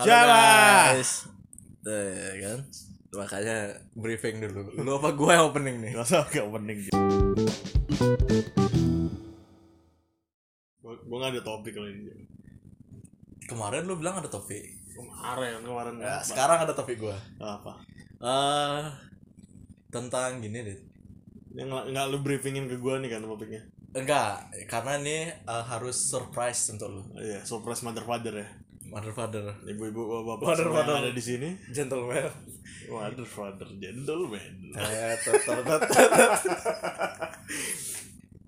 Halo Jawa. guys. Tuh, ya kan. Makanya briefing dulu. Lu apa gue yang opening nih? Gak usah gak penting Gue gak ada topik kali ini Kemarin lu bilang ada topik. Kemarin, kemarin Ya, apa? sekarang ada topik gue. Apa? Eh tentang gini deh. Yang gak, gak lu briefingin ke gue nih kan topiknya Enggak, karena ini eh, harus surprise untuk lu. Iya, surprise mother father ya Mother father, Ibu-ibu bapak yang father. ada di sini gentleman. Mother father, gentleman Eh.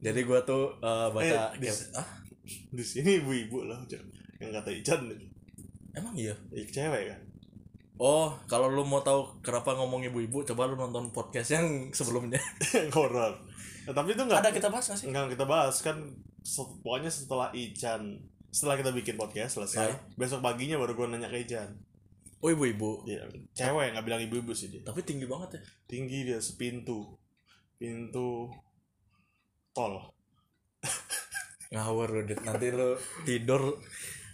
Jadi gue tuh eh, baca Eh, dis- ah Di sini ibu-ibu lah Yang kata Ican emang iya. Eh, Cewek kan Oh, kalau lu mau tahu kenapa ngomong ibu-ibu, coba lu nonton podcast yang sebelumnya. Horor Nah, Tapi itu gak Ada kita bahas nggak sih? Enggak kita bahas kan pokoknya setelah Ican setelah kita bikin podcast selesai Ya. besok paginya baru gue nanya ke Ican Oh, ibu-ibu. dia cewek nggak bilang ibu-ibu sih dia Tapi tinggi banget ya. tinggi dia sepintu pintu tol Ngawur lu, Dit. Nanti lu tidur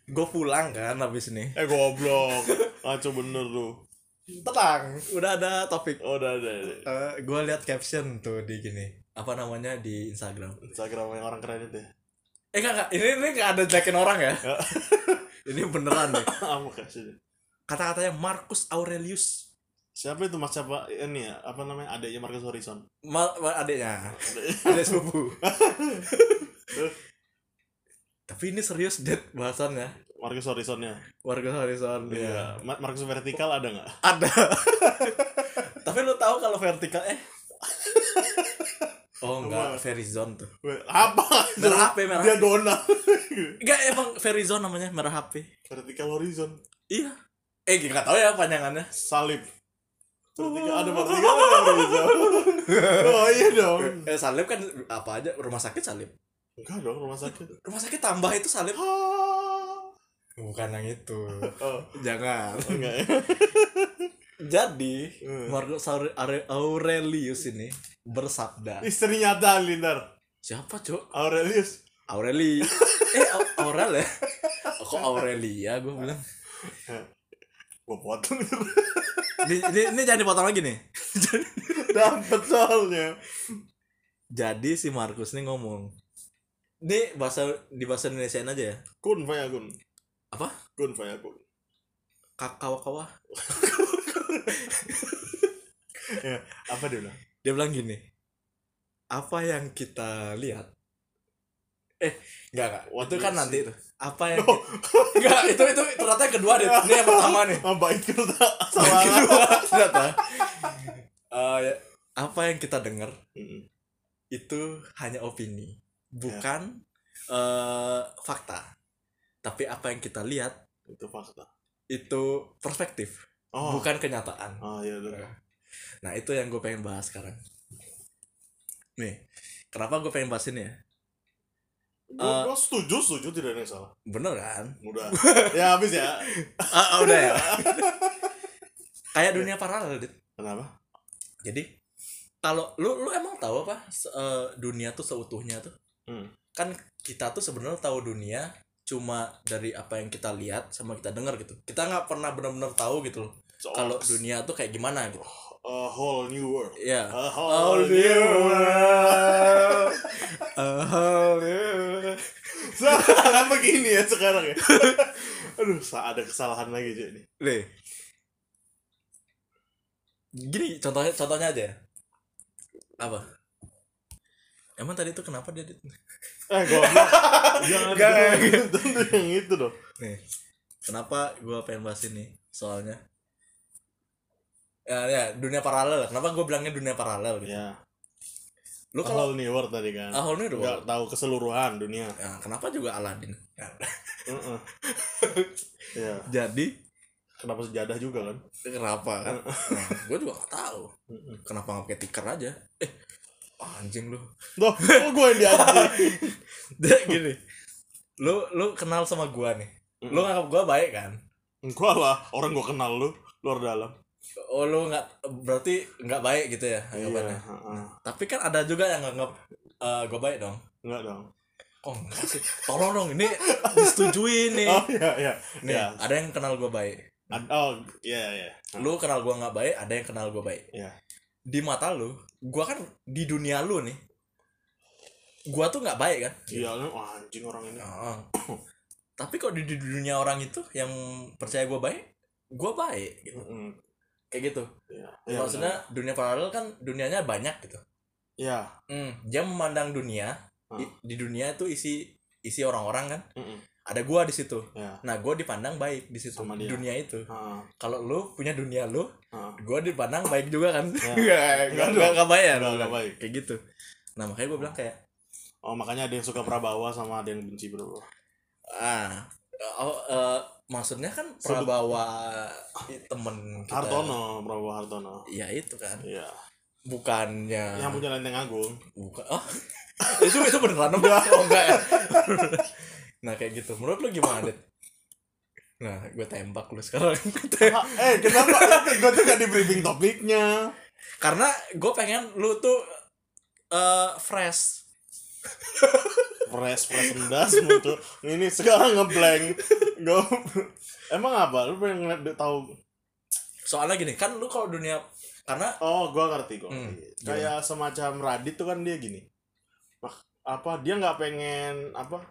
gue pulang kan habis ini. eh goblok ngaco bener tuh Tenang, udah ada topik. oh udah ada Eh gue lihat caption tuh di gini. Apa namanya di Instagram. Instagram yang orang keren itu ya Eh enggak. Ini ini enggak ada jelekin orang ya. Ya. ini beneran deh. apa kasih Kata-katanya Marcus Aurelius. siapa itu mas siapa ini ya apa namanya adiknya Marcus Horizon Mal, mal- adiknya. Adik sepupu. Tapi ini serius det bahasannya. Marcus Horizonnya Warga Horizon iya Ma- Marcus vertikal ada nggak Ada. Tapi lu tahu kalau vertikal eh Oh enggak, Verizon tuh. Apa Merah HP, merah dia HP. dona Enggak emang Verizon namanya, merah HP. vertikal horizon Iya. Eh enggak tahu ya panjangannya. salib vertikal ada vertikal ada horizon oh iya dong Eh salib kan apa aja rumah sakit salib. enggak dong rumah sakit Rumah sakit tambah itu salib. Bukan yang itu. oh Jangan. enggak ya Jadi Hmm. Marcus Aure- Aure- Aurelius ini bersabda. istrinya ada Lindar Siapa, Cuk? Aurelius Aureli. eh Au- Aurel ya? Kok Aurelia gue bilang. gua potong Ini, ini, ini jangan dipotong lagi nih. dapet soalnya Jadi si Markus nih ngomong. Ini bahasa di bahasa Indonesia aja ya. kun faya kun Apa? kun faya kun Kakawa kawa. ya apa dia bilang Dia bilang gini. Apa yang kita lihat? Eh, enggak enggak. You kan see. nanti itu. Apa yang Enggak, itu itu ternyata yang kedua deh. Ini yang pertama nih. ah baik Yang salah kedua ternyata. Eh, ya, apa yang kita dengar itu hanya opini, bukan eh, fakta. Tapi apa yang kita lihat itu fakta itu perspektif, oh bukan kenyataan. oh iya udah Nah itu yang gue pengen bahas sekarang. Nih, kenapa gue pengen bahas ini ya? gua, gua setuju setuju tidak ada yang salah Bener kan? udah ya habis ya ah, udah ya. Kayak dunia paralel, Dit. kenapa Jadi kalau lu lu emang tahu apa eh, dunia tuh seutuhnya tuh? Hmm. Kan kita tuh sebenarnya tahu dunia cuma dari apa yang kita lihat sama kita dengar gitu. Kita nggak pernah benar-benar tahu gitu loh. So, Kalau dunia tuh kayak gimana gitu. a whole new world Iya. a All whole new world A whole new Kenapa begini ya sekarang ya? Aduh, ada kesalahan lagi ini. Nih. Gini contohnya contohnya aja ya. Apa? Emang tadi tuh kenapa dia? Eh, goblok. Jangan Gak, gak, dulu. tentu yang itu dong. Nih. Kenapa gua pengen bahas ini? Soalnya ya, ya dunia paralel. Kenapa gua bilangnya dunia paralel gitu? Ya, Lu kalau whole new world tadi kan. ah ini udah Enggak tahu keseluruhan dunia. ya, kenapa juga Aladin? Ya. Heeh. Ya, Jadi kenapa sejadah juga kan? kenapa kan? Nah, gua juga gak tahu. Heeh. Kenapa nggak pakai tikar aja? Eh, anjing lu. Loh, kok gue yang dianjing? Dia gini. Lu lu kenal sama gua nih. Lu nganggap gua baik kan? Enggak lah, orang gue kenal lu luar dalam. Oh lu nggak berarti nggak baik gitu ya Iya, anggapannya. heeh. Tapi kan ada juga yang nganggap eh gua baik dong. Enggak dong. kok enggak sih tolong dong ini disetujui nih oh iya iya nih iya. ada yang kenal gue baik Ad- oh iya iya lu kenal gue nggak baik ada yang kenal gue baik Iya. di mata lu gue kan di dunia lu nih gue tuh nggak baik kan iya wah, anjing orang ini Ah. tapi kok di, di dunia orang itu yang percaya gue baik gue baik gitu. Mm-mm. kayak gitu Iya. Iya, maksudnya dunia paralel kan dunianya banyak gitu Iya. Hmm, dia memandang dunia Ah. i- di dunia itu isi isi orang-orang kan Mm-mm. Ada gua di situ Iya. nah gua dipandang baik di situ Sama di dia. dunia itu kalau lu punya dunia lu ah. gua dipandang baik juga kan Ya. Nggak- Enggak nggak nggak bayar enggak baik. kayak gitu nah makanya gua bilang kayak Oh makanya ada yang suka Prabawa sama ada yang benci Prabawa. ah oh, eh, maksudnya kan Prabawa i- temen kita Hartono, Prabowo Hartono. ya itu kan Iya. bukannya Yang punya Lenteng Agung. bukan oh itu itu beneran enggak oh, enggak ya nah kayak gitu menurut lu gimana Det? nah gue tembak lu sekarang eh kenapa gue tuh gak di briefing topiknya? karena gue pengen lu tuh eh fresh Fresh fresh rendas muncul. Ini sekarang ngeblank. Gue emang apa? Lu pengen ngeliat tahu? soalnya gini kan lu kalau dunia karena Oh, gua ngerti kok. Hmm, Kayak semacam Radit tuh kan dia gini. Apa dia nggak pengen apa?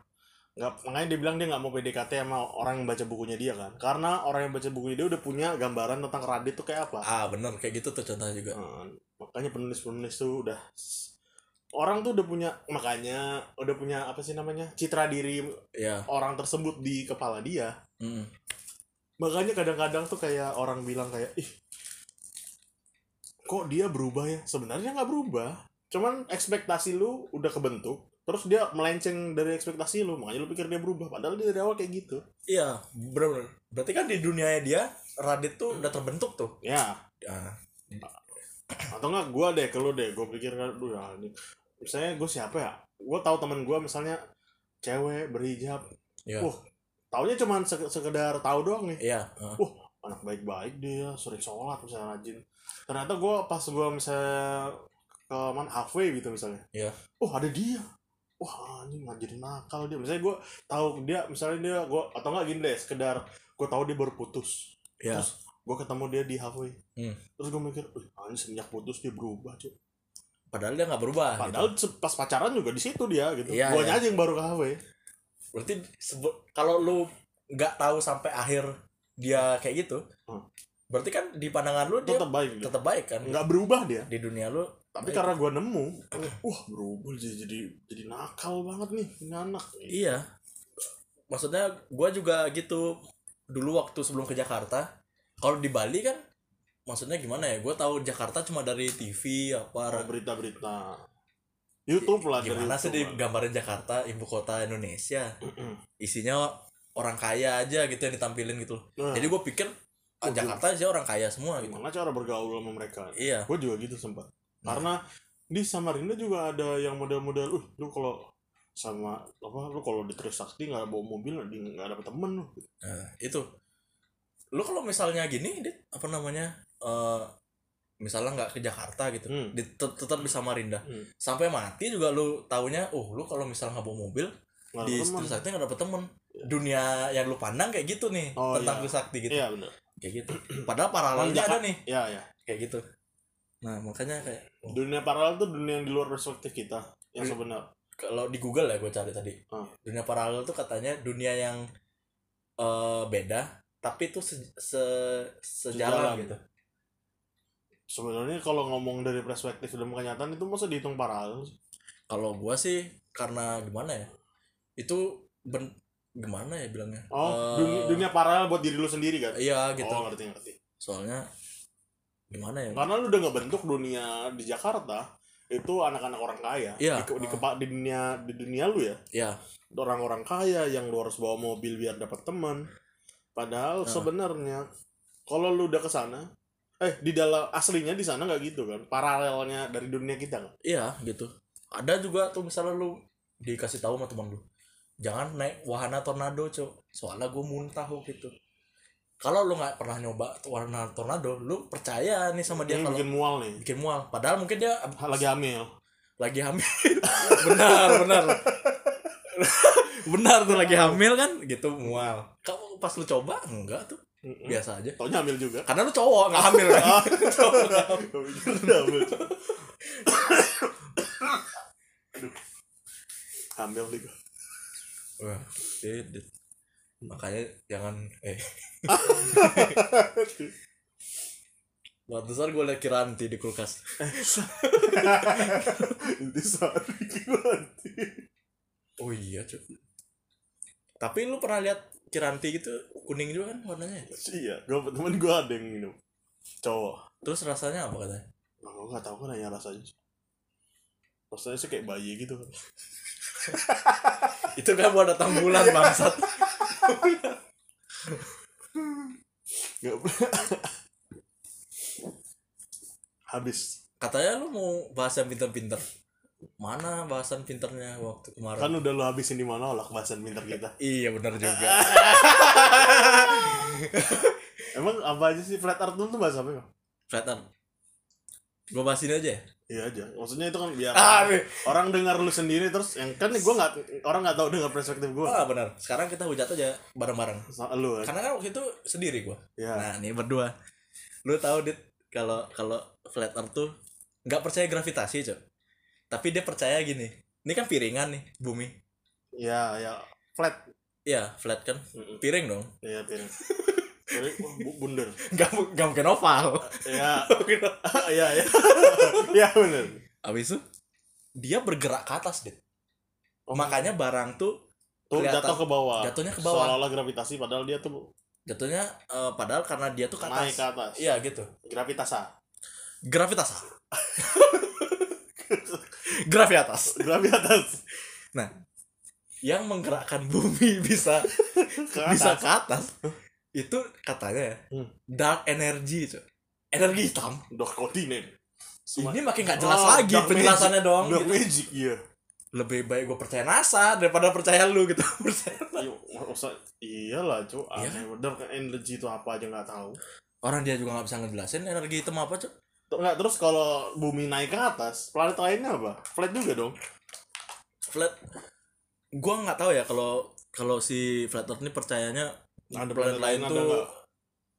Nggak makanya dia bilang dia nggak mau PDKT sama orang yang baca bukunya dia kan. Karena orang yang baca bukunya dia udah punya gambaran tentang Radit tuh kayak apa. Ah bener. Kayak gitu tuh contohnya juga. Nah, makanya penulis-penulis tuh udah orang tuh udah punya makanya udah punya apa sih namanya citra diri ya orang tersebut di kepala dia. Mm. makanya kadang-kadang tuh kayak orang bilang kayak ih kok dia berubah ya? Sebenarnya nggak berubah. Cuman ekspektasi lu udah kebentuk terus dia melenceng dari ekspektasi lu makanya lu pikir dia berubah padahal dia dari awal kayak gitu. Iya bener-bener. Berarti kan di dunia dia Radit tuh udah terbentuk tuh. Ya ya. Atau enggak gua deh ke lu deh gue pikir aduh ya ini misalnya gue siapa ya? Gue tahu temen gue misalnya cewek berhijab. Iya. Wah, taunya cuman sek- sekedar tahu doang nih. Iya uh, anak baik-baik dia sering sholat misalnya rajin. Ternyata gue pas gue misalnya ke mana halfway gitu misalnya. Iya. oh ada dia wah ini ngajarin nakal dia. Misalnya gue tahu dia misalnya dia gue atau enggak gini deh sekedar gue tahu dia baru putus. Iya. Terus gue ketemu dia di halfway. Hmm. terus gue mikir "Wih, anjing semenjak putus dia berubah cuy padahal dia nggak berubah gitu. padahal se- pas pacaran juga di situ dia gitu. Iya, guanya iya. aja yang baru ke halfway. Berarti kalau lu nggak tahu sampai akhir dia kayak gitu Hmm. berarti kan di pandangan lu dia tetap baik tetap baik kan? Nggak berubah dia. Di dunia lu tapi baik. karena gue nemu wah berubah jadi jadi jadi nakal banget nih ini anak iya. Maksudnya gua juga gitu dulu waktu sebelum ke Jakarta kalau di Bali kan maksudnya gimana ya gue tahu Jakarta cuma dari TV apa berita-berita. YouTube lah dari gimana sih YouTube lah. digambarin Jakarta ibu kota Indonesia? Isinya orang kaya aja gitu yang ditampilin gitu Nah, jadi gue pikir ah, Oh, Jakarta aja orang kaya semua gitu. Gimana cara bergaul sama mereka? Iya. Gue juga gitu sempat. Karena di Samarinda juga ada yang model-model uh lu kalau sama apa lu kalau di Trisakti nggak bawa mobil nggak dapet temen lu Nah, itu. Lu kalau misalnya gini, Dit, apa namanya? eh misalnya nggak ke Jakarta gitu, Hmm. di, tet- tetap di Samarinda. Hmm. Sampai mati juga lu taunya, oh lu kalau misalnya nggak bawa mobil nggak di Trisakti nggak dapet temen. Dunia yang lu pandang kayak gitu nih Oh, tentang iya. Gitu. iya bener Kayak gitu. Padahal paralelnya ada nih iya iya kayak gitu. Nah, makanya kayak oh, dunia paralel tuh dunia yang di luar perspektif kita yang Hmm. sebenar kalau di Google ya gue cari tadi. Hmm. Dunia paralel tuh katanya dunia yang eh beda tapi itu se, se- sejalan Sejalan. gitu. sebenarnya kalau ngomong dari perspektif dalam kenyataan itu masa dihitung paralel kalau gua sih karena gimana ya itu ben gimana ya bilangnya oh Eh, dunia, dunia paralel buat diri lu sendiri kan iya gitu oh ngerti ngerti soalnya gimana ya? Karena lu udah nggak bentuk dunia di Jakarta itu anak-anak orang kaya. Iya. di, di, kepa- di dunia di dunia lu ya? Ya orang-orang kaya yang lu harus bawa mobil biar dapat teman. Padahal Nah. sebenarnya kalau lu udah ke sana eh di dalam aslinya di sana nggak gitu kan? Paralelnya dari dunia kita kan? Iya gitu. Ada juga tuh misalnya lu dikasih tahu sama teman lu jangan naik wahana tornado cok soalnya gue muntah gitu kalau lu nggak pernah nyoba wahana tornado lu percaya nih sama dia Ini kalau bikin mual nih. bikin mual. Padahal mungkin dia lagi hamil. Lagi hamil. Benar benar. Benar tuh lagi hamil kan? Gitu mual. Kamu pas lu coba enggak tuh. Biasa aja. Taunya hamil juga. karena lu cowok nggak hamil kan? Ah, hamil. Aduh. Hamil nih gua. Wah, shit. Makanya jangan eh Pantesan gue liat Kiranti di kulkas Inti sorry nanti. Oh iya cuy Tapi lu pernah lihat Kiranti gitu kuning juga kan warnanya Iya, gua temen gua ada yang minum. Cowok. Terus rasanya apa katanya? Nah, gua gak tahu kan nanya rasanya. Rasanya sih kayak bayi gitu. Itu kan buat datang bulan bangsat Gak Habis. Katanya lu mau bahas yang pinter-pinter. Mana bahasan pinternya waktu kemarin? Kan udah lu habisin di mana lah bahasan pinter kita. Iya benar juga. Emang apa aja sih? Flat lu tuh bahasa apa ya? Flat Earth. Gue bahas ini aja ya Iya aja. Maksudnya itu kan biar Ah, nih. orang dengar lu sendiri terus yang kan gue nggak orang nggak tahu dengar perspektif gue. Ah benar Sekarang kita hujat aja bareng-bareng Lu kan. Karena kan waktu itu sendiri gue Ya. Nah, nih berdua. Lu tahu dit kalau kalau flat earth tuh nggak percaya gravitasi, Cok. Tapi dia percaya gini. Ini kan piringan nih, bumi. Ya, ya flat. Iya, flat kan. Piring dong. Iya, piring. Wah, bu- bundar. Nggak mu- nggak mungkin oval. Ya, iya, iya. Iya, bener. Abis itu dia bergerak ke atas, dit. Oh, Makanya barang tuh tuh kelihatan. jatuh ke bawah. Jatuhnya ke bawah. Seolah-olah gravitasi padahal dia tuh jatuhnya eh, padahal karena dia tuh ke naik ke atas. atas. Iya, gitu. Gravitasa. Gravitas. Gravitas. Gravitas. Nah, yang menggerakkan bumi bisa Ke bisa atas. ke atas itu katanya ya Hmm. dark energy cuy energi hitam Dark continent. ini makin nggak jelas Oh, lagi penjelasannya magic. dong Dark gitu. magic, iya. lebih baik gue percaya NASA daripada percaya lu gitu Percaya. Ayo, masa iyalah, cu. Iya. Dark energy itu apa aja nggak tahu. orang dia juga nggak bisa ngejelasin energi hitam apa cuy Tuh, Nggak, terus kalau bumi naik ke atas, planet lainnya apa? Flat juga dong. flat gue nggak tahu ya kalau kalau si flat earth ini percayanya Ada planet planet lain tuh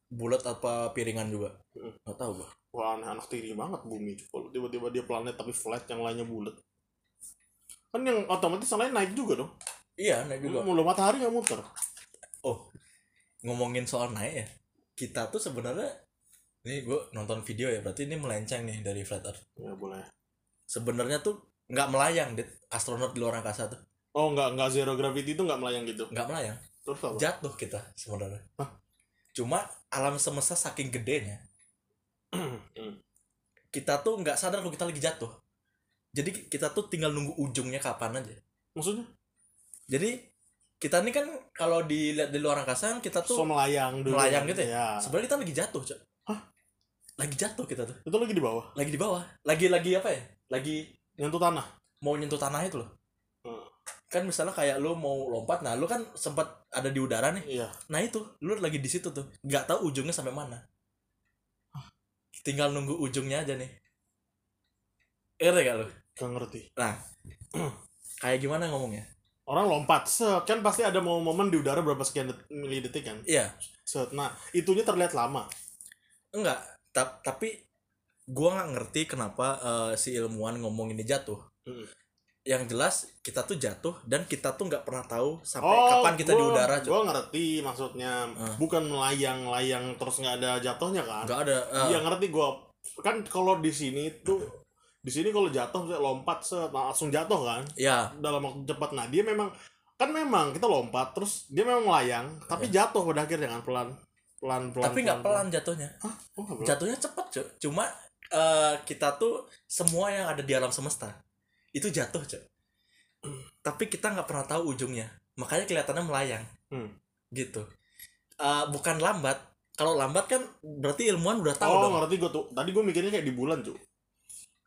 bulat apa piringan juga Hmm. nggak tahu gue Wah, aneh anak tiri banget bumi. Kalau tiba-tiba dia planet tapi flat, yang lainnya bulat. Kan yang otomatis yang lain naik juga dong. iya naik juga Mulu matahari nggak muter. oh ngomongin soal naik ya kita tuh sebenarnya ini gue nonton video ya berarti ini melenceng nih dari flat earth Ya boleh. sebenarnya tuh nggak melayang dit astronot di luar angkasa tuh Oh, nggak nggak zero gravity itu nggak melayang gitu. nggak melayang Terus apa? jatuh kita sebenarnya Hah? cuma alam semesta saking gedenya Hmm. kita tuh nggak sadar kalau kita lagi jatuh jadi kita tuh tinggal nunggu ujungnya kapan aja Maksudnya? jadi kita ini kan kalau dilihat di luar angkasa kita So tuh melayang dulu. melayang gitu ya? ya. sebenarnya kita lagi jatuh cok Hah? lagi jatuh kita tuh Itu lagi di bawah. lagi di bawah lagi lagi apa ya lagi Nyentuh tanah. mau nyentuh tanah itu loh. Kan misalnya kayak lu mau lompat nah lu kan sempat ada di udara nih Iya. nah itu lu lagi di situ tuh nggak tahu ujungnya sampai mana tinggal nunggu ujungnya aja nih ngerti gak lu Gak ngerti. kayak gimana ngomongnya Orang lompat, set kan pasti ada mau momen di udara berapa sekian det- milidetik kan. iya Set. Nah, itunya terlihat lama. enggak ta- tapi gua nggak ngerti kenapa eh, si ilmuwan ngomong ini jatuh Mm. Yang jelas kita tuh jatuh dan kita tuh nggak pernah tahu sampai kapan kita di gua- udara Cok. Gua ngerti maksudnya. Ah. Bukan melayang-layang terus nggak ada jatuhnya kan. nggak ada eh, Iya ngerti gua. Kan kalau di sini tuh di sini kalau jatuh lompat set nah, langsung jatuh kan ya dalam waktu cepat. Nah, dia memang kan memang kita lompat terus dia memang melayang tapi jatuh pada akhirnya kan pelan pelan pelan. Iya. tapi nggak pelan jatuhnya Hah? Oh, pelan. jatuhnya cepet cuy cuma eh, kita tuh semua yang ada di alam semesta itu jatuh cuy tapi kita nggak pernah tahu ujungnya makanya kelihatannya melayang Hmm. gitu Eh, bukan lambat kalau lambat kan berarti ilmuwan udah tahu oh, dong ngerti gua tuh. Tadi gua mikirnya kayak di bulan, Cuk.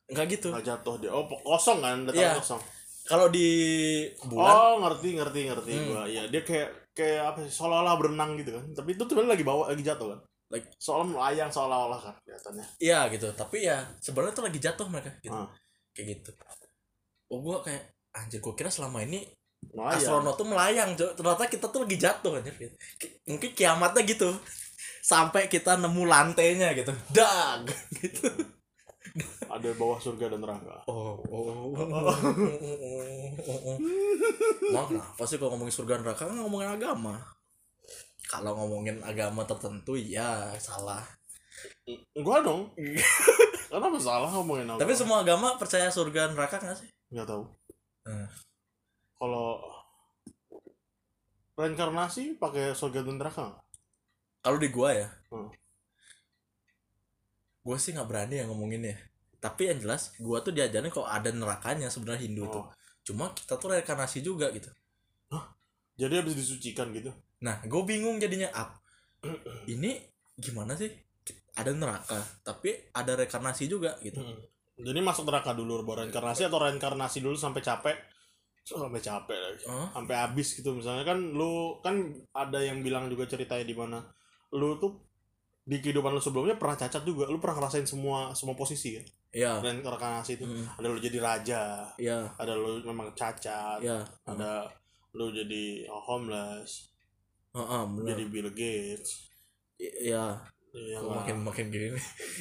nggak gitu Nggak jatuh dia. Oh, kosong kan, datang Iya. kosong. kalau di bulan Oh, ngerti, ngerti, ngerti Hmm. gua. Iya, dia kayak kayak apa sih? Seolah-olah berenang gitu kan. Tapi itu tuh lagi bawa lagi jatuh kan. Like- Seolah melayang seolah-olah kan kelihatannya. iya gitu tapi ya sebenarnya tuh lagi jatuh mereka gitu Ah. kayak gitu oh gua kayak anjir gua kira selama ini Melayang. astronot tuh melayang ternyata kita tuh lagi jatuh anjir. Ki- mungkin kiamatnya gitu. Sampai kita nemu lantainya gitu. Dag! Gitu. Ada bawah surga dan neraka. Oh oh Emang kenapa sih kalau ngomongin surga neraka kan ngomongin agama? Kalau ngomongin agama tertentu ya salah. Gua dong. Kenapa salah ngomongin apa tapi semua agama percaya surga neraka nggak sih nggak tahu. Hmm. kalau reinkarnasi pakai surga dan neraka kalau di gua ya. Hmm. gua sih nggak berani ya ngomonginnya. Tapi yang jelas gua tuh diajarin kok ada nerakanya sebenarnya Hindu tuh. Oh. cuma kita tuh reinkarnasi juga gitu. Jadi habis disucikan gitu? Nah gue bingung jadinya up ini gimana sih? Ada neraka tapi ada reinkarnasi juga gitu jadi masuk neraka dulu baru reinkarnasi atau reinkarnasi dulu sampai capek? Sampai capek lagi. Hah? sampai habis gitu. Misalnya kan lu kan ada yang bilang juga ceritanya di mana lu tuh di kehidupan lu sebelumnya pernah cacat juga. Lu pernah ngerasain semua semua posisi kan? Ya reinkarnasi itu. Mm, ada lu jadi raja. Ya ada lu memang cacat. Ya ada lu jadi homeless. Heeh, bener. jadi Bill Gates. Ya yang Oh, makin makin gini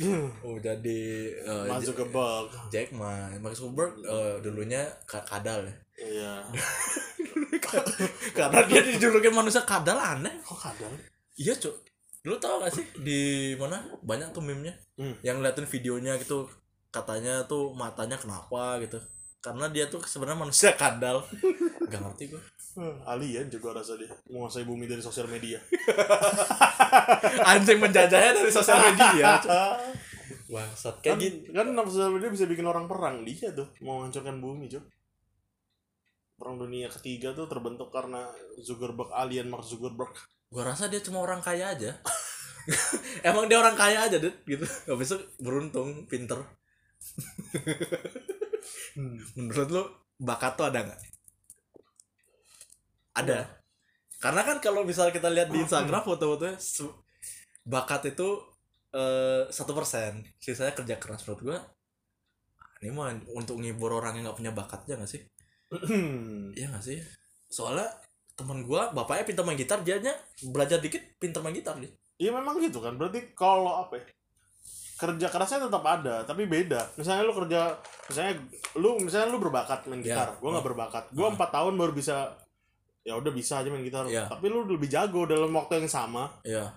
oh jadi eh, Mark Zuckerberg Jack Ma Mark Zuckerberg eh, dulunya ka- kadal ya? Iya. Karena dia dijulukin manusia kadal aneh. Kok kadang iya cuk lu tau gak sih di mana? Banyak tuh meme-nya. Hmm. yang ngeliatin videonya gitu. Katanya tuh matanya kenapa gitu karena dia tuh sebenarnya manusia kadal gak ngerti gue Eh, alien juga rasa dia. Menguasai bumi dari sosial media. Anjing menjajahnya dari sosial media wah kayak kan, gitu kan sosial media bisa bikin orang perang. Dia tuh mau menghancurkan bumi cuy. Perang dunia ketiga tuh terbentuk karena Zuckerberg alien Mark Zuckerberg. Gua rasa dia cuma orang kaya aja. Emang dia orang kaya aja deh gitu. Habis itu beruntung pinter menurut lu bakat tuh ada nggak? Ada. Karena kan kalau misal kita lihat di Instagram foto-fotonya bakat itu eh, satu persen. Sisanya kerja keras menurut gua. Ini mah untuk ngibur orang yang nggak punya bakatnya nggak sih? Iya nggak sih? Soalnya teman gua bapaknya pintar main gitar dianya belajar dikit pintar main gitar dia. Iya memang gitu kan. Berarti kalau apa ya kerja kerasnya tetap ada tapi beda. Misalnya lu kerja misalnya lu misalnya lu berbakat main Ya. gitar gua nggak berbakat. Hmm. empat tahun baru bisa ya udah bisa aja main gitar. Ya. tapi lu lebih jago dalam waktu yang sama. Iya.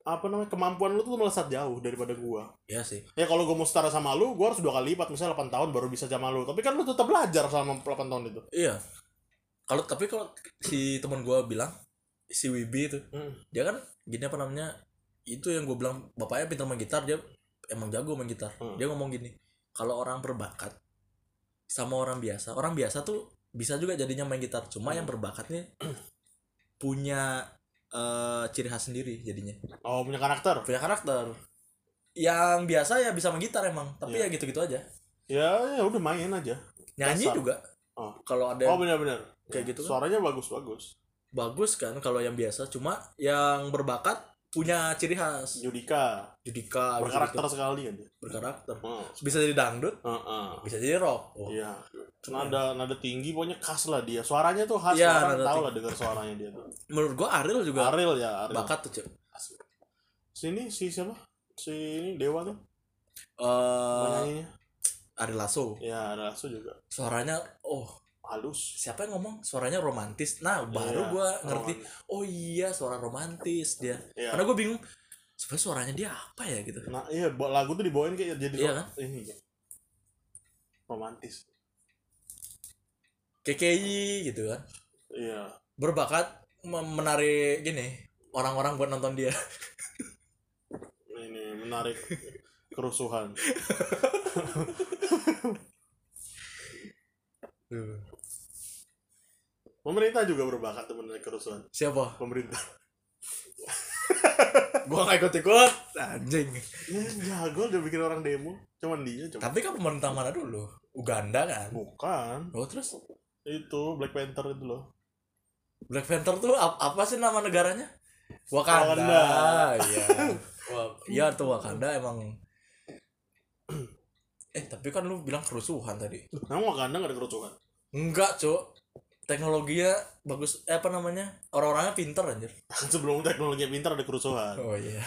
Apa namanya kemampuan lu tuh melesat jauh daripada gua. Iya sih. Ya kalau gua mau setara sama lu gua harus dua kali lipat misalnya 8 tahun baru bisa sama lu. Tapi kan lu tetap belajar selama 8 tahun itu. Iya. Kalau tapi kalau si teman gua bilang si Wibi itu Hmm. dia kan gini apa namanya itu yang gue bilang bapaknya pintar main gitar dia emang jago main gitar Hmm. dia ngomong gini kalau orang berbakat sama orang biasa orang biasa tuh bisa juga jadinya main gitar cuma Hmm. yang berbakat nih punya eh, ciri khas sendiri jadinya oh punya karakter punya karakter yang biasa ya bisa main gitar emang tapi Iya. ya gitu-gitu aja ya ya udah main aja nyanyi Dasar. juga Oh. kalau ada oh benar-benar Kayak gitu kan? suaranya bagus bagus bagus kan kalau yang biasa cuma yang berbakat punya ciri khas Judika judika berkarakter gitu-gitu. sekali kan dia berkarakter oh. bisa jadi dangdut Heeh. bisa jadi rock oh. Iya, nada nada tinggi pokoknya khas lah dia. Suaranya tuh khas, Iya, orang tahu lah dengar suaranya dia tuh. menurut gua Ariel juga Ariel ya, Ariel. bakat tuh cuy Sini si siapa? Si ini Dewa tuh, Eh penyanyinya. Ari Lasso Ya, ada Lasso juga. suaranya oh Halus. siapa yang ngomong suaranya romantis nah baru Iya, gua ngerti oh iya suara romantis dia Iya. karena gua bingung sebenarnya suaranya dia apa ya gitu Nah, iya, buat lagu tuh dibawain kayak jadi Iya kan? ini romantis. KKI gitu kan Iya. berbakat mem- menarik gini orang-orang buat nonton dia Ini menarik kerusuhan. Pemerintah juga berbakat menarik kerusuhan. siapa Pemerintah. gua nggak ikut ikut anjing Ya, jago udah bikin orang demo. Cuman dia coba. tapi kan pemerintah mana dulu Uganda kan Bukan. oh terus Itu Black Panther itu loh. Black Panther tuh ap- apa sih nama negaranya Wakanda, Wakanda. iya iya tuh Wakanda emang eh tapi kan lu bilang kerusuhan tadi Emang Wakanda gak ada kerusuhan? enggak cuk teknologinya bagus eh, apa namanya orang-orangnya pinter anjir. Sebelum teknologi pintar ada kerusuhan. Oh iya.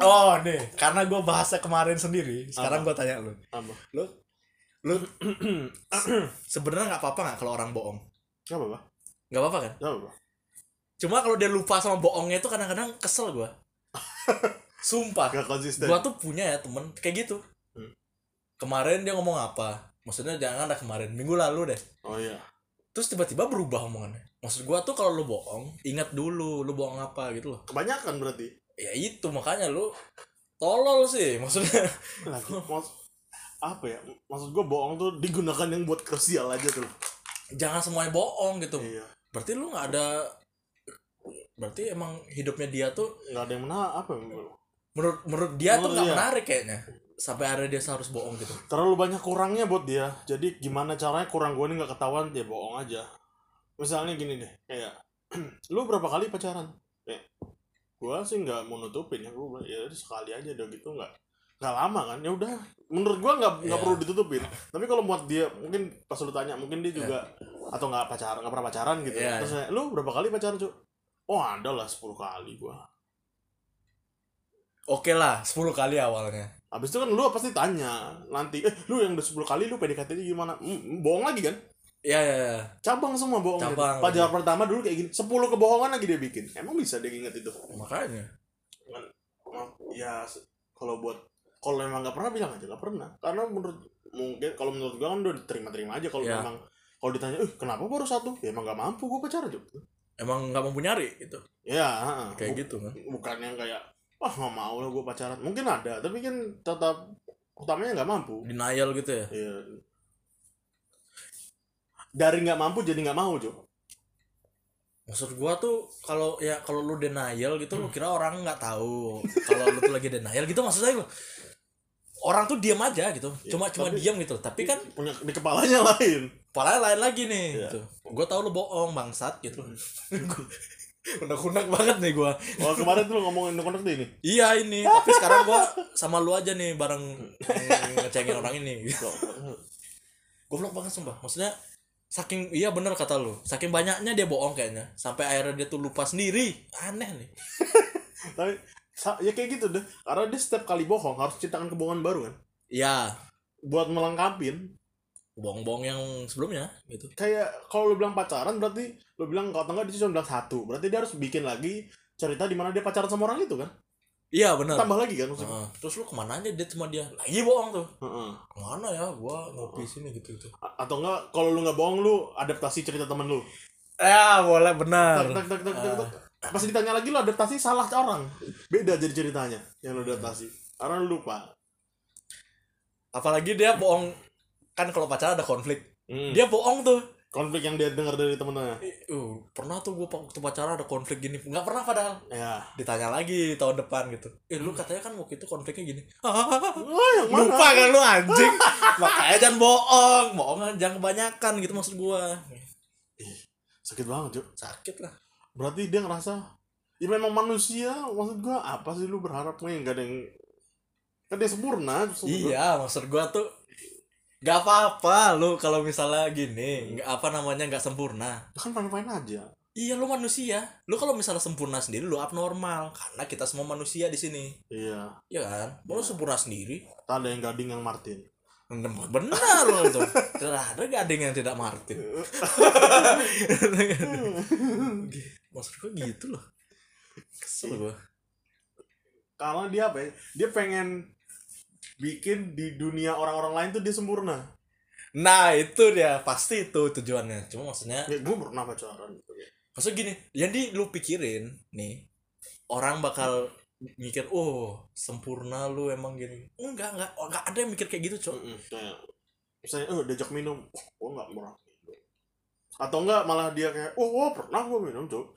Oh nih karena gue bahasa kemarin sendiri sekarang gue tanya lu. Apa? Lu lu sebenarnya nggak apa-apa nggak kalau orang bohong? Nggak apa apa nggak apa-apa kan? Nggak apa cuma kalau dia lupa sama bohongnya itu kadang-kadang kesel gue sumpah. Nggak konsisten. Gua tuh punya ya temen kayak gitu. Kemarin dia ngomong apa? Maksudnya jangan ada kemarin minggu lalu deh. Oh iya. Terus tiba-tiba berubah omongannya. Maksud gua tuh kalau lu bohong ingat dulu lu bohong apa gitu loh. Kebanyakan berarti. Ya itu makanya lu tolol sih maksudnya. Lagi mas apa ya? Maksud gue bohong tuh digunakan yang buat krusial aja tuh. Jangan semuanya bohong gitu. Iya. Berarti lu nggak ada berarti emang hidupnya dia tuh nggak ada yang mana apa ya? Menurut menurut dia tuh Menurut nggak dia. menarik kayaknya sampai akhirnya dia harus bohong gitu. Terlalu banyak kurangnya buat dia. Jadi gimana caranya kurang gue ini nggak ketahuan dia bohong aja. Misalnya gini deh kayak lu berapa kali pacaran? Kayak gue sih nggak mau nutupin ya. Gue ya sekali aja udah gitu nggak nggak lama kan. Ya udah menurut gue nggak nggak Iya. perlu ditutupin. Tapi kalau buat dia mungkin pas lu tanya mungkin dia juga atau nggak pacaran nggak pernah pacaran gitu Iya, terus kayak, lu berapa kali pacaran cuy oh ada lah 10 kali gue oke lah 10 kali awalnya Habis itu kan lu pasti tanya. Nanti eh lu yang udah 10 kali lu PDKT nya gimana? Hmm, bohong lagi kan? Ya ya, ya. cabang semua bohong Cabang. pacar pertama dulu kayak gini 10 kebohongan lagi dia bikin. Emang bisa dia inget itu? Makanya. Ya se- kalau buat kalau emang nggak pernah bilang aja nggak pernah. Karena menurut mungkin kalau menurut gua kan udah terima-terima aja kalau Ya. memang kalau ditanya eh kenapa baru satu? Ya emang nggak mampu gua pacaran juga emang nggak mampu nyari gitu. Ya heeh. kayak gitu kan? bukan yang kayak wah nggak mau lah gua pacaran. Mungkin ada tapi kan tetap utamanya nggak mampu. Denial gitu ya? Iya. dari nggak mampu jadi nggak mau Jo. Maksud gua tuh kalau ya kalau lu denial gitu lu kira orang nggak tahu kalau lu tuh lagi denial gitu maksud saya orang tuh diam aja gitu. Ya, cuma cuma diam gitu tapi kan punya di kepalanya lain. Kepala lain lagi nih Iya. gitu. Gua tahu lu bohong bangsat gitu unek-unek banget nih gua. Wah kemarin tuh lu ngomongin kontrak tuh ini. Iya ini. Tapi sekarang gua sama lu aja nih bareng ngecengin orang ini. Goblok banget sumpah. Maksudnya saking iya bener kata lu. Saking banyaknya dia bohong kayaknya. Sampai akhirnya dia tuh lupa sendiri. Aneh nih. Tapi ya kayak gitu deh. Karena dia setiap kali bohong harus ciptakan kebohongan baru kan? Ya buat melengkapin bohong-bohong yang sebelumnya gitu. Kayak kalau lu bilang pacaran berarti lu bilang kalau enggak dia cuma bilang satu. Berarti dia harus bikin lagi cerita di mana dia pacaran sama orang itu kan? Iya bener tambah lagi kan maksudnya? Heeh. terus lu ke mana aja dia cuma dia? Lagi bohong tuh. Heeh. ke mana ya gua ngopi sini gitu gitu. A- atau enggak kalau lu nggak bohong lu adaptasi cerita temen lu. Ya boleh benar. Tak tak tak tak tak, tak. pas ditanya lagi lu adaptasi salah orang. Beda jadi ceritanya yang lu adaptasi. Karena lu lupa. Apalagi dia bohong kan kalau pacaran ada konflik. Hmm. dia bohong tuh. Konflik yang dia dengar dari temen-temennya? Ih, uh, pernah tuh gua waktu pacaran ada konflik gini. Nggak pernah padahal. Ya. Ditanya lagi tahun depan gitu. Eh lu katanya kan waktu itu konfliknya gini. Oh yang mana? Lupa kan lu anjing? Makanya jangan bohong. Bohong jangan kebanyakan gitu maksud gua. Sakit banget Cuk. sakit lah. Berarti dia ngerasa ya memang manusia maksud gua apa sih lu berharap nih? Nggak ada yang kan dia sempurna iya maksud gua tuh Gak apa-apa lu kalau misalnya gini, nggak apa namanya nggak sempurna. kan main-main aja Iya lu manusia. Lu kalau misalnya sempurna sendiri lu abnormal karena kita semua manusia di sini. iya Iya kan? Mau lu sempurna sendiri? tak ada yang gading yang Martin Benar loh itu. Tidak ada gading yang tidak Martin. Maksud gua gitu loh. Kesel gua. karena dia apa ya dia pengen bikin di dunia orang-orang lain tuh dia sempurna. Nah itu dia. Pasti itu tujuannya. Cuma maksudnya ya gue pernah pacaran gitu ya. maksud gini jadi lu pikirin nih orang bakal mikir oh sempurna lu emang gini. Enggak enggak. Oh, enggak ada yang mikir kayak gitu cok. Mm-mm, kayak misalnya eh diajak minum. Oh gue nggak murah atau enggak malah dia kayak oh, oh pernah gue minum tuh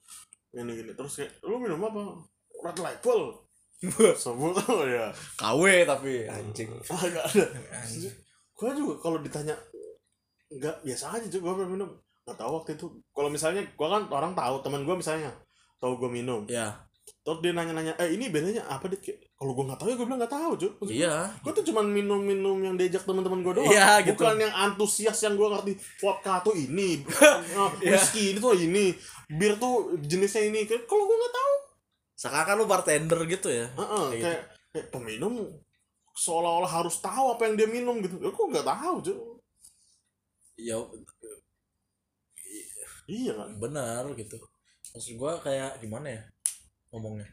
gini gini terus kayak lu minum apa? Red label sebut oh ya? KW tapi anjing. Agak ada. Anjing. gue juga kalau ditanya nggak biasa aja juga gue minum. Nggak tahu waktu itu. Kalau misalnya gue kan orang tahu teman gue misalnya tahu gue minum. Ya terus dia nanya-nanya eh ini bedanya apa deh kayak kalau gue nggak tahu ya gue bilang nggak tahu cuy iya. gue tuh cuman minum-minum yang diajak teman-teman gue doang. Iya, gitu. bukan yang antusias yang gue ngerti vodka tuh ini Iya. whisky itu tuh ini bir tuh jenisnya ini. Kalau gue nggak tahu seakan lu bartender gitu ya. Heeh, Kayak kayak, kayak peminum seolah-olah harus tahu apa yang dia minum gitu. Ya gue nggak tahu cuy ya iya kan? benar gitu. Maksud gua kayak gimana ya ngomongnya?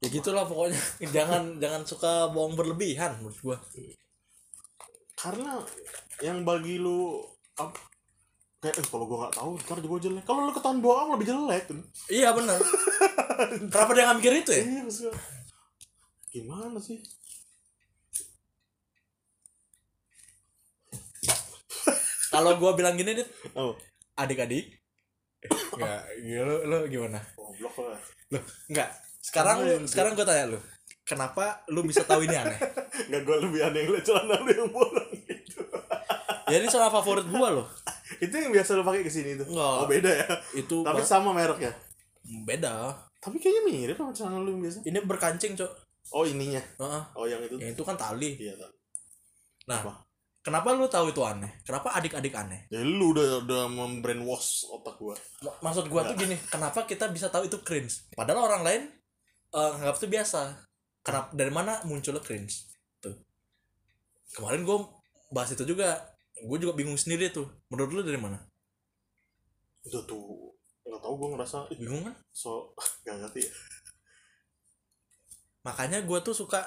Ya gitulah pokoknya. Jangan jangan suka bohong berlebihan menurut gua. Karena yang bagi lu kayak eh, kalau gue nggak tahu ntar gue jelek kalau lu ketahuan bohong lebih jelek iya benar kenapa dia nggak mikir itu ya iya maksudnya gimana sih kalau gua bilang gini dit oh adik-adik Enggak, lu, lu gimana? goblok lah Loh, enggak. Sekarang lu, Anjir. sekarang gua tanya lu. Kenapa lu bisa tahu ini aneh? nggak gue lebih aneh ngeliat celana lu yang bolong gitu Ya ini soal favorit gua loh. Itu yang biasa lu pakai ke sini tuh Enggak. oh beda ya Itu tapi sama mereknya beda. tapi kayaknya mirip sama celana lu yang biasa Ini berkancing, Cok. oh ininya Heeh. oh yang itu Yang itu kan tali. iya tak Nah, Apa? kenapa lu tahu itu aneh? Kenapa adik-adik aneh? ya lu udah udah membrainwash otak gua M- Maksud gua tuh gini, kenapa kita bisa tahu itu cringe? Padahal orang lain eh nganggap itu biasa. Kenapa dari mana munculnya cringe? Tuh. Kemarin gua bahas itu juga. Gue juga bingung sendiri tuh. Menurut lu dari mana? udah tuh nggak tahu gua ngerasa Bingung kan? so nggak ngerti ya. Makanya gua tuh suka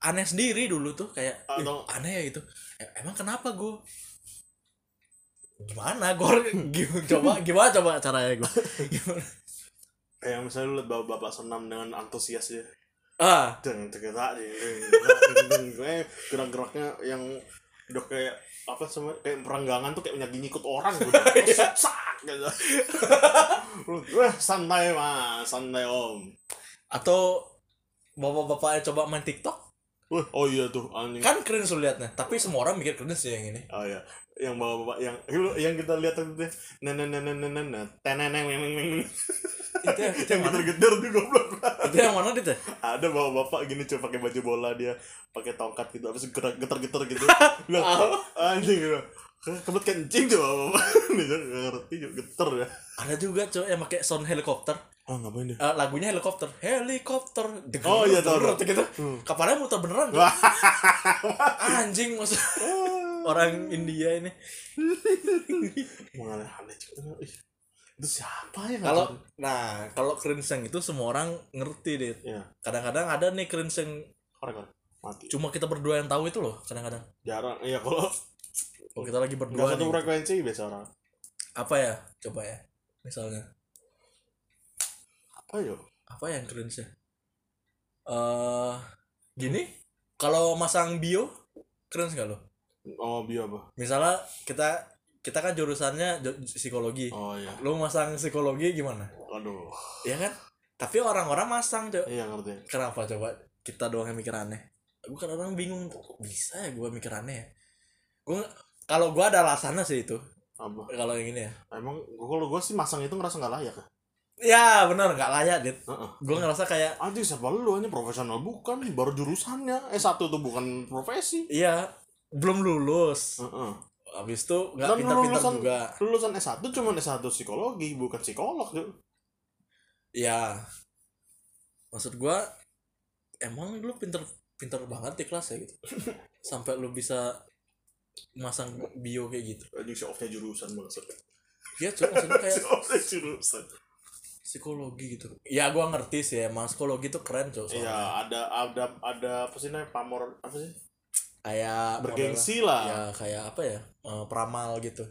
aneh sendiri dulu tuh kayak "Ih, Atau- aneh ya gitu. E- Emang kenapa gue? Gimana gue coba gimana coba caranya gue? Gimana? kayak misalnya lu liat bapak-bapak senam dengan antusias ya Ah, dan tergerak gerak-geraknya yang udah kayak apa sama kayak perenggangan tuh kayak nyagi nyikut orang gitu. Sak gitu. Wah, santai mas, santai om. atau bapak-bapaknya coba main TikTok Wah, oh iya tuh anjing. kan keren lu liatnya tapi semua orang mikir keren sih yang ini Oh iya, yang bapak-bapak yang yang kita lihat itu teh nenen nenen nenen nenen teneneng neng neng itu yang, itu yang geter-geter tuh goblok. itu yang mana dit ya? Ada bapak-bapak gini coba pakai baju bola dia pakai tongkat gitu habis gerak geter-geter gitu. Lah, anjing gitu. Kebet kencing tuh bapak-bapak. Nih nggak ngerti juga geter ya. ada juga cowok yang pakai sound helikopter Ah ngapain dia? Eh, lagunya helikopter helikopter Oh, iya, tahu, gitu Hmm. kapalnya muter beneran Cok. anjing maksud orang India ini juga. Ih, Itu siapa ya? kalau nah kalau cringe yang itu semua orang ngerti deh Iya. kadang-kadang ada nih yang korek korek. mati. cuma kita berdua yang tahu itu loh kadang-kadang Jarang. Iya kalau kalau kita lagi berdua satu nih, frekuensi biasa orang. apa ya coba ya misalnya Apa yo? apa yang cringe ya eh gini kalau masang bio cringe gak lo Oh bio apa? misalnya kita kita kan jurusannya ju- psikologi Oh iya. lu masang psikologi gimana Aduh. ya kan tapi orang-orang masang cok Iya ngerti. kenapa coba kita doang yang mikir aneh gue kan orang bingung kok bisa ya gue mikir aneh ya gue kalau gue ada alasannya sih itu Apa? kalau yang ini ya Emang kalau gue sih masang itu ngerasa nggak layak ya. Ya benar nggak layak dit Heeh. gue ngerasa kayak Anjing siapa lu ini profesional bukan baru jurusannya S1 tuh bukan profesi. iya belum lulus Heeh. habis itu nggak pintar-pintar lulusan- juga Lulusan S1 cuma S1 psikologi bukan psikolog tuh. ya maksud gue emang lu pinter pinter banget di kelas ya gitu sampai lu bisa masang bio kayak gitu Anjing show off-nya jurusan maksudnya. ya cuma maksudnya kayak jurusan. Psikologi gitu ya gua ngerti sih emang psikologi tuh keren cok. Iya, ada ada ada apa sih namanya pamor apa sih? kayak Bergengsi lah. ya kayak apa ya eh, peramal gitu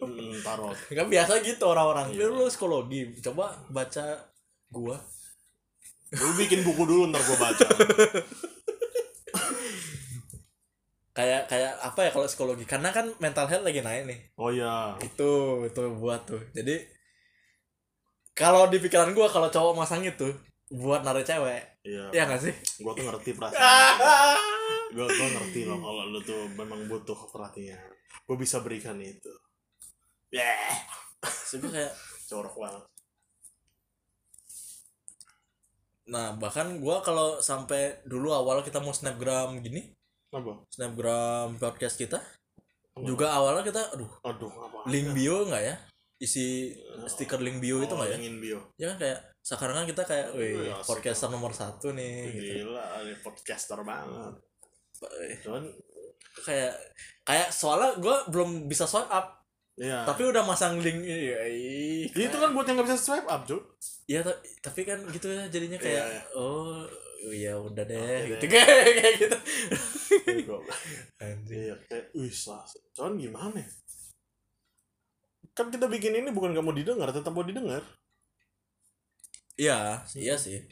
Hmm, tarot. kan biasa gitu orang-orang Iya. lu psikologi coba baca gua Lu bikin buku dulu ntar gua baca. kayak kayak apa ya kalau psikologi karena kan mental health lagi naik nih Oh iya. itu itu buat tuh jadi kalau di pikiran gua kalau cowok masang itu buat narik cewek Iya. ya nggak sih Gua tuh ngerti perasaan. gua gua ngerti loh kalau lu tuh memang butuh perhatian. Gua bisa berikan itu. Yeah. Gua kayak Corok banget. nah bahkan gua kalau sampai dulu awal kita mau snapgram gini apa snapgram podcast kita Apa? juga awalnya kita aduh aduh apa link bio nggak ya isi stiker link bio itu nggak ya? ingin bio. Ya kan kayak sekarang kan kita kayak wih asik. podcaster nomor satu nih gitu. gila ini podcaster banget. Eh, cuman kayak kayak soalnya gue belum bisa swipe up. Ya tapi udah masang link ini ya ih, itu kan buat yang nggak bisa swipe up cuy ya ta- tapi kan gitu ya jadinya kayak Iya, iya. oh ya udah deh Oke gitu. kayak kayak gitu. Iya kayak wih sah cuman gimana ya? Kan kita bikin ini bukan gak mau didengar tetap mau didengar. Iya iya sih.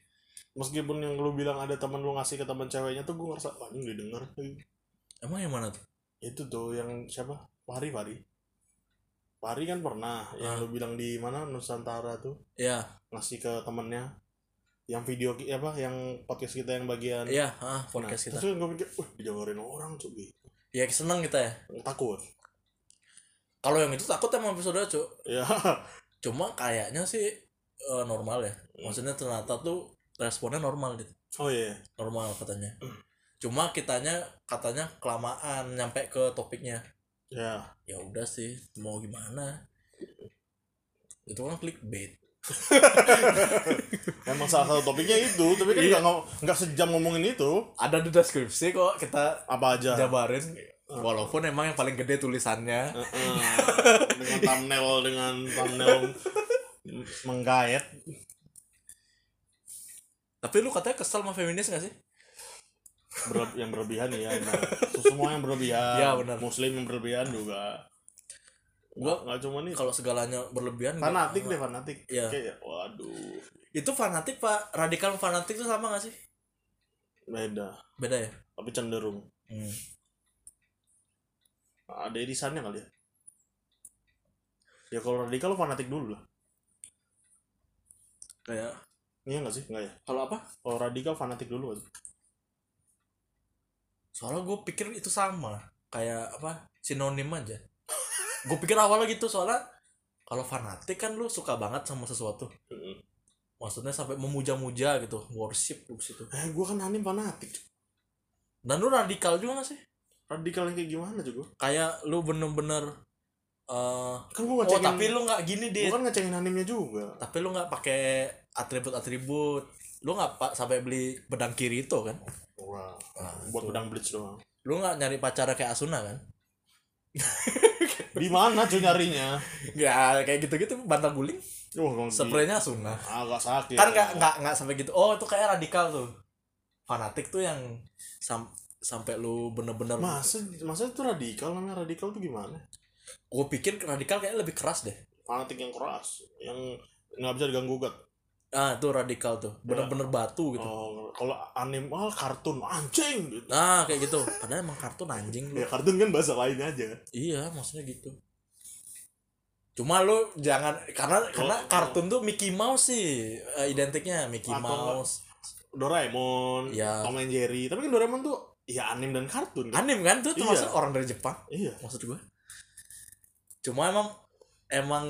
Meskipun yang lu bilang ada teman lu ngasih ke teman ceweknya tuh gue ngerasa anjing didengar. Emang yang mana tuh? Itu tuh yang siapa? Fahri Fahri. Fahri kan pernah yang Ah. lu bilang di mana Nusantara tuh iya. ngasih ke temennya. Yang video apa yang podcast kita yang bagian. Iya ah podcast nah, kita. terus gue mikir wah didengerin orang tuh gitu ya seneng kita ya. Takut kalau yang itu takut emang episode cuk ya cuma kayaknya sih eh, normal ya. Maksudnya ternyata tuh responnya normal gitu. Oh iya. Normal katanya. Cuma kitanya katanya kelamaan nyampe ke topiknya. Ya ya udah sih mau gimana? Itu kan clickbait. Emang salah satu topiknya itu tapi kan Iya. nggak ngom- nggak sejam ngomongin itu. Ada di deskripsi kok kita apa aja? jabarin walaupun emang yang paling gede tulisannya. Heeh. dengan thumbnail dengan thumbnail m- menggayat tapi lu katanya kesel sama feminis gak sih? Berle- yang berlebihan ya emang. semua yang berlebihan. Ya, benar. muslim yang berlebihan juga. Gua- nggak cuma nih. kalau segalanya berlebihan fanatik deh fanatik. Iya. kayak waduh. Itu fanatik pak. Radikal fanatik itu sama gak sih? Beda. Beda ya? Tapi cenderung. Hmm. Ada irisannya kali ya? Ya kalau radikal lo fanatik dulu lah. Kayak iya nggak sih? Nggak ya? Kalau apa? Kalau radikal fanatik dulu aja. Soalnya gue pikir itu sama. Kayak apa? Sinonim aja. Gue pikir awalnya gitu soalnya kalau fanatik kan lu suka banget sama sesuatu. Maksudnya sampai memuja-muja gitu worship lu situ eh gue kan anim fanatik. Dan lu radikal juga gak sih radikal yang kayak gimana juga kayak lu bener-bener eh kan oh tapi lu nggak gini deh gue kan ngecengin animnya juga. Tapi lu nggak pakai atribut-atribut. Lu nggak pak sampai beli pedang Kirito kan? Wah Nah, buat itu. pedang blitz doang. Lu nggak nyari pacara kayak Asuna kan? Di mana cuy nyarinya? Ya kayak gitu-gitu bantal guling. Di- spraynya Asuna. Agak sakit. Kan nggak nggak nggak sampai gitu. Oh itu kayak radikal tuh. Fanatik tuh yang sam sampai lu bener-bener masa masa itu radikal namanya radikal tuh gimana? Gue pikir radikal kayak lebih keras deh. Fanatik yang keras yang nggak bisa diganggu gugat. Ah itu radikal tuh. Bener-bener batu gitu. Oh kalau anim ah kartun anjing! Gitu nah kayak gitu. Padahal emang kartun anjing lu. Ya kartun kan bahasa lain aja. Iya maksudnya gitu. Cuma lu jangan karena karena Oh. kartun tuh Mickey Mouse sih eh, identiknya Mickey Mouse. Doraemon Iya. Tom and Jerry. Tapi kan Doraemon tuh ya anim dan kartun. Kan anim kan? Tuh Iya. termasuk orang dari Jepang? Iya. Maksud gua. Cuma emang emang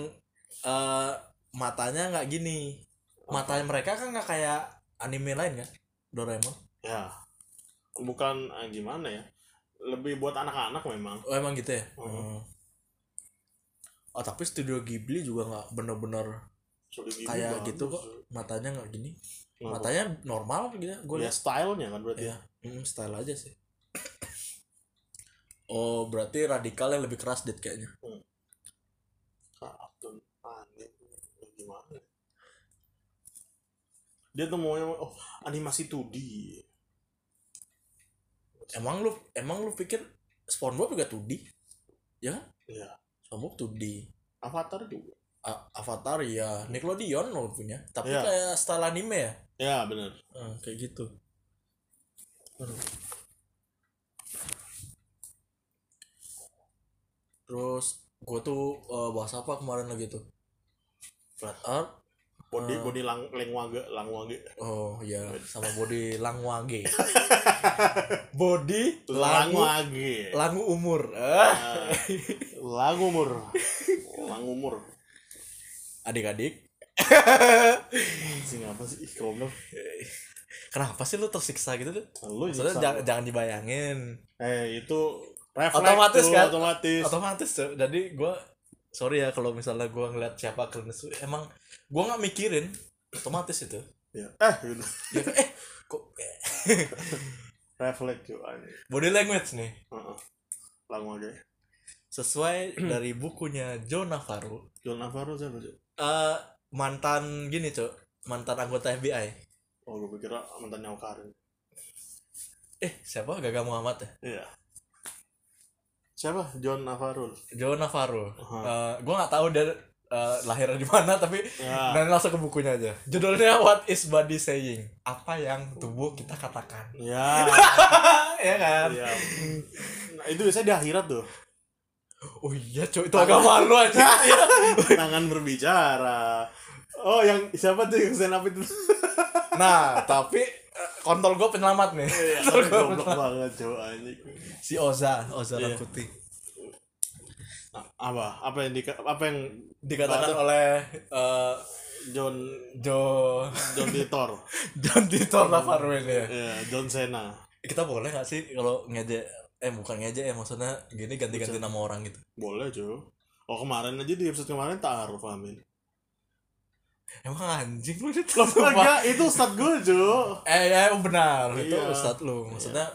eh, matanya nggak gini. Matanya mereka kan nggak kayak anime lain kan? Doraemon. Ya. Bukan ah, gimana ya? Lebih buat anak-anak memang. Oh emang gitu ya? Hmm. Hmm. oh tapi studio Ghibli juga nggak bener-bener Kayak gitu kok. matanya nggak gini. Matanya normal gitu gue ya lihat. stylenya kan berarti. Ya hmm, style aja sih. Oh berarti radikalnya lebih keras dit kayaknya. Ya gimana? Ya? dia tuh maunya oh animasi 2D emang lu emang lu pikir SpongeBob juga 2D ya Iya. SpongeBob 2D Avatar juga. A- Avatar ya Nickelodeon lo punya. Tapi Iya. kayak style anime ya? Ya bener. Hmm, kayak gitu. Terus gue tuh eh, bahas apa kemarin lagi tuh flat art body Eh. body lang lengwage langwage oh ya sama body langwage body langu langwage langu umur ah. Ah, langumur langumur adik-adik Sing apa sih? Ih, goblok. kenapa sih lu tersiksa gitu tuh Lu maksudnya jangan, jangan dibayangin Eh, itu refleks Otomatis tuh, kan? Otomatis. otomatis tuh jadi gue sorry ya kalau misalnya gue ngeliat siapa tuh, emang gue nggak mikirin otomatis itu Ya. Eh, gitu. ya, eh kok. Refleks anjing. body language nih Heeh. Langsung aja. sesuai dari bukunya Joe Navarro John Navarro siapa eh mantan gini cok mantan anggota FBI Oh, gue pikir mantannya Karin. eh siapa Gaga Muhammad ya Iya. Siapa? John Navarro. Joe Navarro Aha. Eh gue nggak tahu dia eh, lahirnya di mana tapi Ya. dan langsung ke bukunya aja judulnya What is Body Saying apa yang tubuh kita katakan Ya. ya kan Iya. Nah, itu biasanya di akhirat tuh. oh iya cok itu agak malu aja Tangan berbicara. Oh, yang siapa tuh yang stand up itu? Nah tapi eh, kontol gue penyelamat nih Iya, goblok banget anjing. si Oza Oza Iya. Putih apa? Apa yang di apa yang dikatakan oleh eh, John Joe John Titor? John Titor Navarro ini ya Iya, John Cena. kita boleh nggak sih kalau ngejek eh bukan ngejek ya maksudnya gini ganti-ganti nama orang gitu Boleh cuy. Oh kemarin aja di episode kemarin taruh Amin. Emang anjing lu itu enggak, itu Ustad gue cuy. eh ya benar. Itu Iya. ustad lu. Maksudnya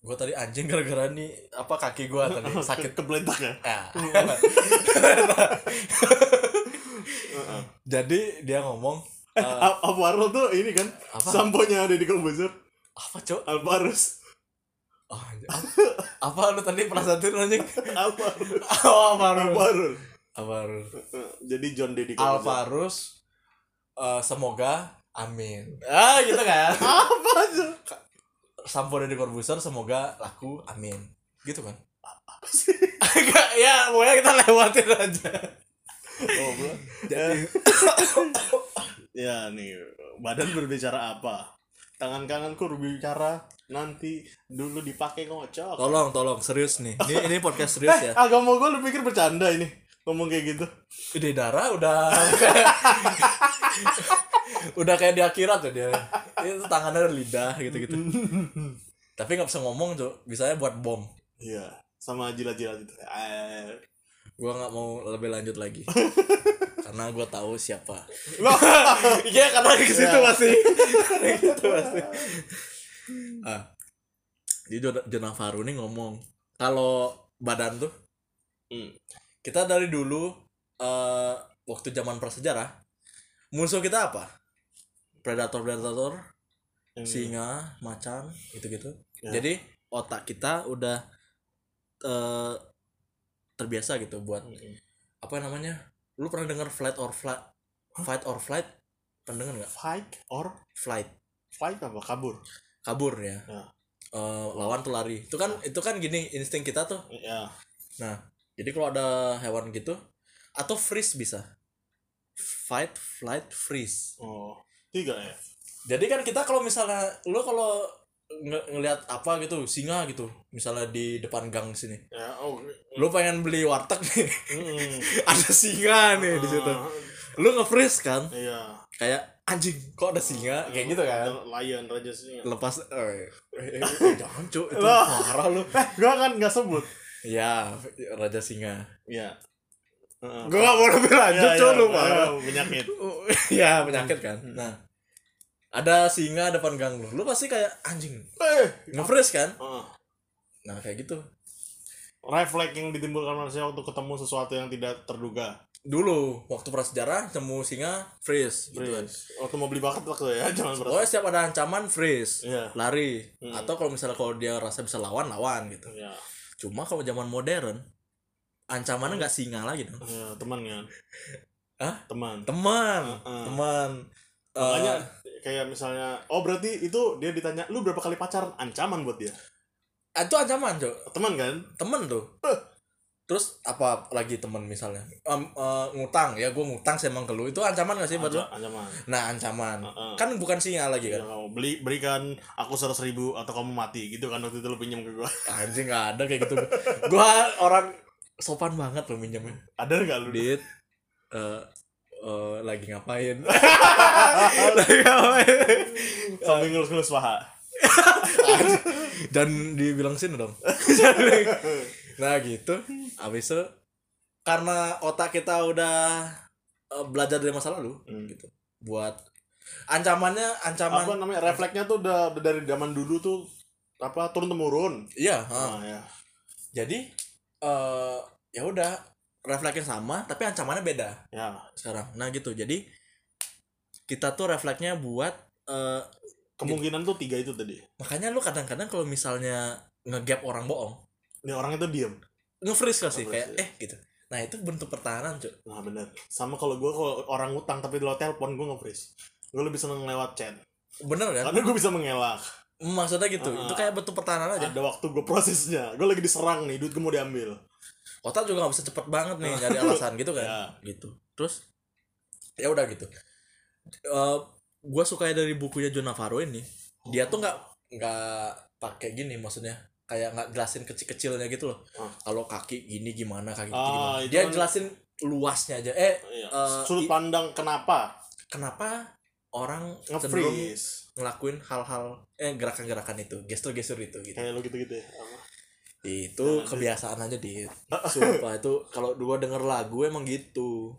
gue tadi anjing gara-gara nih apa kaki gue tadi sakit. Kebelentak ya? ya. jadi dia ngomong eh, Al- Alvaro tuh ini kan Apa? samponya ada di komposer apa cok? Alvarez oh, anjing. apa, lu tadi pernah satir anjing? Alvaro oh, Alvaro Alvaro jadi John Deddy. Alvarus eh, semoga amin. Ah gitu kan? Apa tuh sampo dari Corbuzier semoga laku amin. Gitu kan? Apa sih? Enggak, ya pokoknya kita lewatin aja. Oh, jadi ya nih badan berbicara apa? Tangan kananku berbicara nanti dulu dipakai ngocok. Tolong tolong serius nih. Ini ini podcast serius ya. agak mau gue lu pikir bercanda ini ngomong kayak gitu. Ide darah udah udah kayak di akhirat tuh dia. Itu tangannya ada lidah gitu gitu tapi nggak bisa ngomong tuh bisanya buat bom. Iya sama jilat-jilat itu eh. Gua nggak mau lebih lanjut lagi. Karena gua tahu siapa. Iya karena ke situ Ya. pasti Karena gitu pasti ah. Jadi Jon- Jon Navarro ini ngomong kalau badan tuh Hmm. Kita dari dulu eh waktu zaman prasejarah musuh kita apa? Predator predator yang- singa macan gitu gitu Ya. jadi otak kita udah eh terbiasa gitu buat Mm-mm. apa namanya? Lu pernah dengar flight or flight? Fight or flight? Pernah dengar nggak? Fight or flight. Fight apa? Kabur? Kabur ya, Ya. Eh, lawan tuh lari. Itu kan itu kan gini insting kita tuh. Ya. Nah jadi kalau ada hewan gitu atau freeze bisa. Fight flight freeze. Oh tiga ya? Jadi kan kita kalau misalnya lu kalau nge- ngelihat apa gitu singa gitu misalnya di depan gang sini. Ya oh lu pengen beli warteg nih. Mm. ada singa nih di situ. Ah, lu nge-freeze kan? Iya. Kayak anjing kok ada singa? Kayak gitu kan? lion raja singa. Lepas eh, eh, eh, jangan cuk. Itu parah lu. Eh gua kan nggak sebut ya raja singa. Ya. Heeh. gue gak mau lebih lanjut Ya, ya, lu ya, parah penyakit ya penyakit kan. Nah ada singa depan gang lu. Lu pasti kayak anjing eh. nge-freeze kan? Heeh. nah kayak gitu. Refleks yang ditimbulkan manusia waktu ketemu sesuatu yang tidak terduga. Dulu waktu prasejarah temu singa freeze gitu kan. Freeze. waktu mau beli bakat waktu ya jangan berat pokoknya setiap ada ancaman freeze Iya. lari. Hmm. atau kalau misalnya kalau dia rasa bisa lawan lawan gitu. Ya cuma kalau zaman modern ancamannya nggak singa lagi dong. Ya teman kan? Hah? teman. Teman Heeh. teman. Makanya Eh, kayak misalnya oh berarti itu dia ditanya lu berapa kali pacaran? Ancaman buat dia. Itu ancaman cok. Teman kan? Temen tuh terus apa lagi temen misalnya? Em, eh, ngutang. Ya gue ngutang sih emang ke lu. Itu ancaman gak sih buat lu? Anca- ancaman. Nah ancaman. Heeh. kan bukan singa lagi Ya, kan kamu beli berikan aku seratus ribu atau kamu mati gitu kan waktu itu lu pinjam ke gua. Anjing gak ada kayak gitu. Gue orang sopan banget lo minjemnya. Ada nggak lu? Dit eh eh, lagi ngapain? Lagi ngapain? Sambil ngelus-ngelus paha. Dan dibilang sini dong nah gitu. Abis itu karena otak kita udah eh, belajar dari masa lalu Hmm. gitu. Buat ancamannya ancaman apa namanya refleksnya tuh udah, udah dari zaman dulu tuh apa turun temurun iya nah, ya jadi eh ya udah refleksnya sama tapi ancamannya beda ya. sekarang. Nah gitu. Jadi kita tuh refleksnya buat eh kemungkinan tuh tiga itu tadi. Makanya lu kadang-kadang kalau misalnya ngegap orang bohong ini orang itu diem. Nge-freeze kasih Nge-freeze, kayak iya. eh gitu. Nah itu bentuk pertahanan cuy nah bener. Sama kalau gue kalau orang utang tapi lo telepon gue nge-freeze. Gue lebih seneng lewat chat. Bener kan? Karena gue bisa mengelak. Maksudnya gitu. Ah. itu kayak bentuk pertahanan aja. Ada waktu gue prosesnya. Gue lagi diserang nih duit gue mau diambil. Otak juga nggak bisa cepet banget nih nyari alasan gitu kan? Ya. gitu. Terus ya udah gitu. Eh gue suka dari bukunya John Navarro ini dia tuh nggak nggak pakai gini maksudnya kayak nggak jelasin kecil-kecilnya gitu loh Ah. kalau kaki gini gimana kaki Ah, gimana dia kan- jelasin luasnya aja eh Iya. Eh, sudut pandang kenapa kenapa orang cenderung ngelakuin hal-hal eh gerakan-gerakan itu gestur-gestur itu gitu kayak lo gitu-gitu ya? Itu Jangan kebiasaan aja di sumpah itu kalau gua denger lagu emang gitu.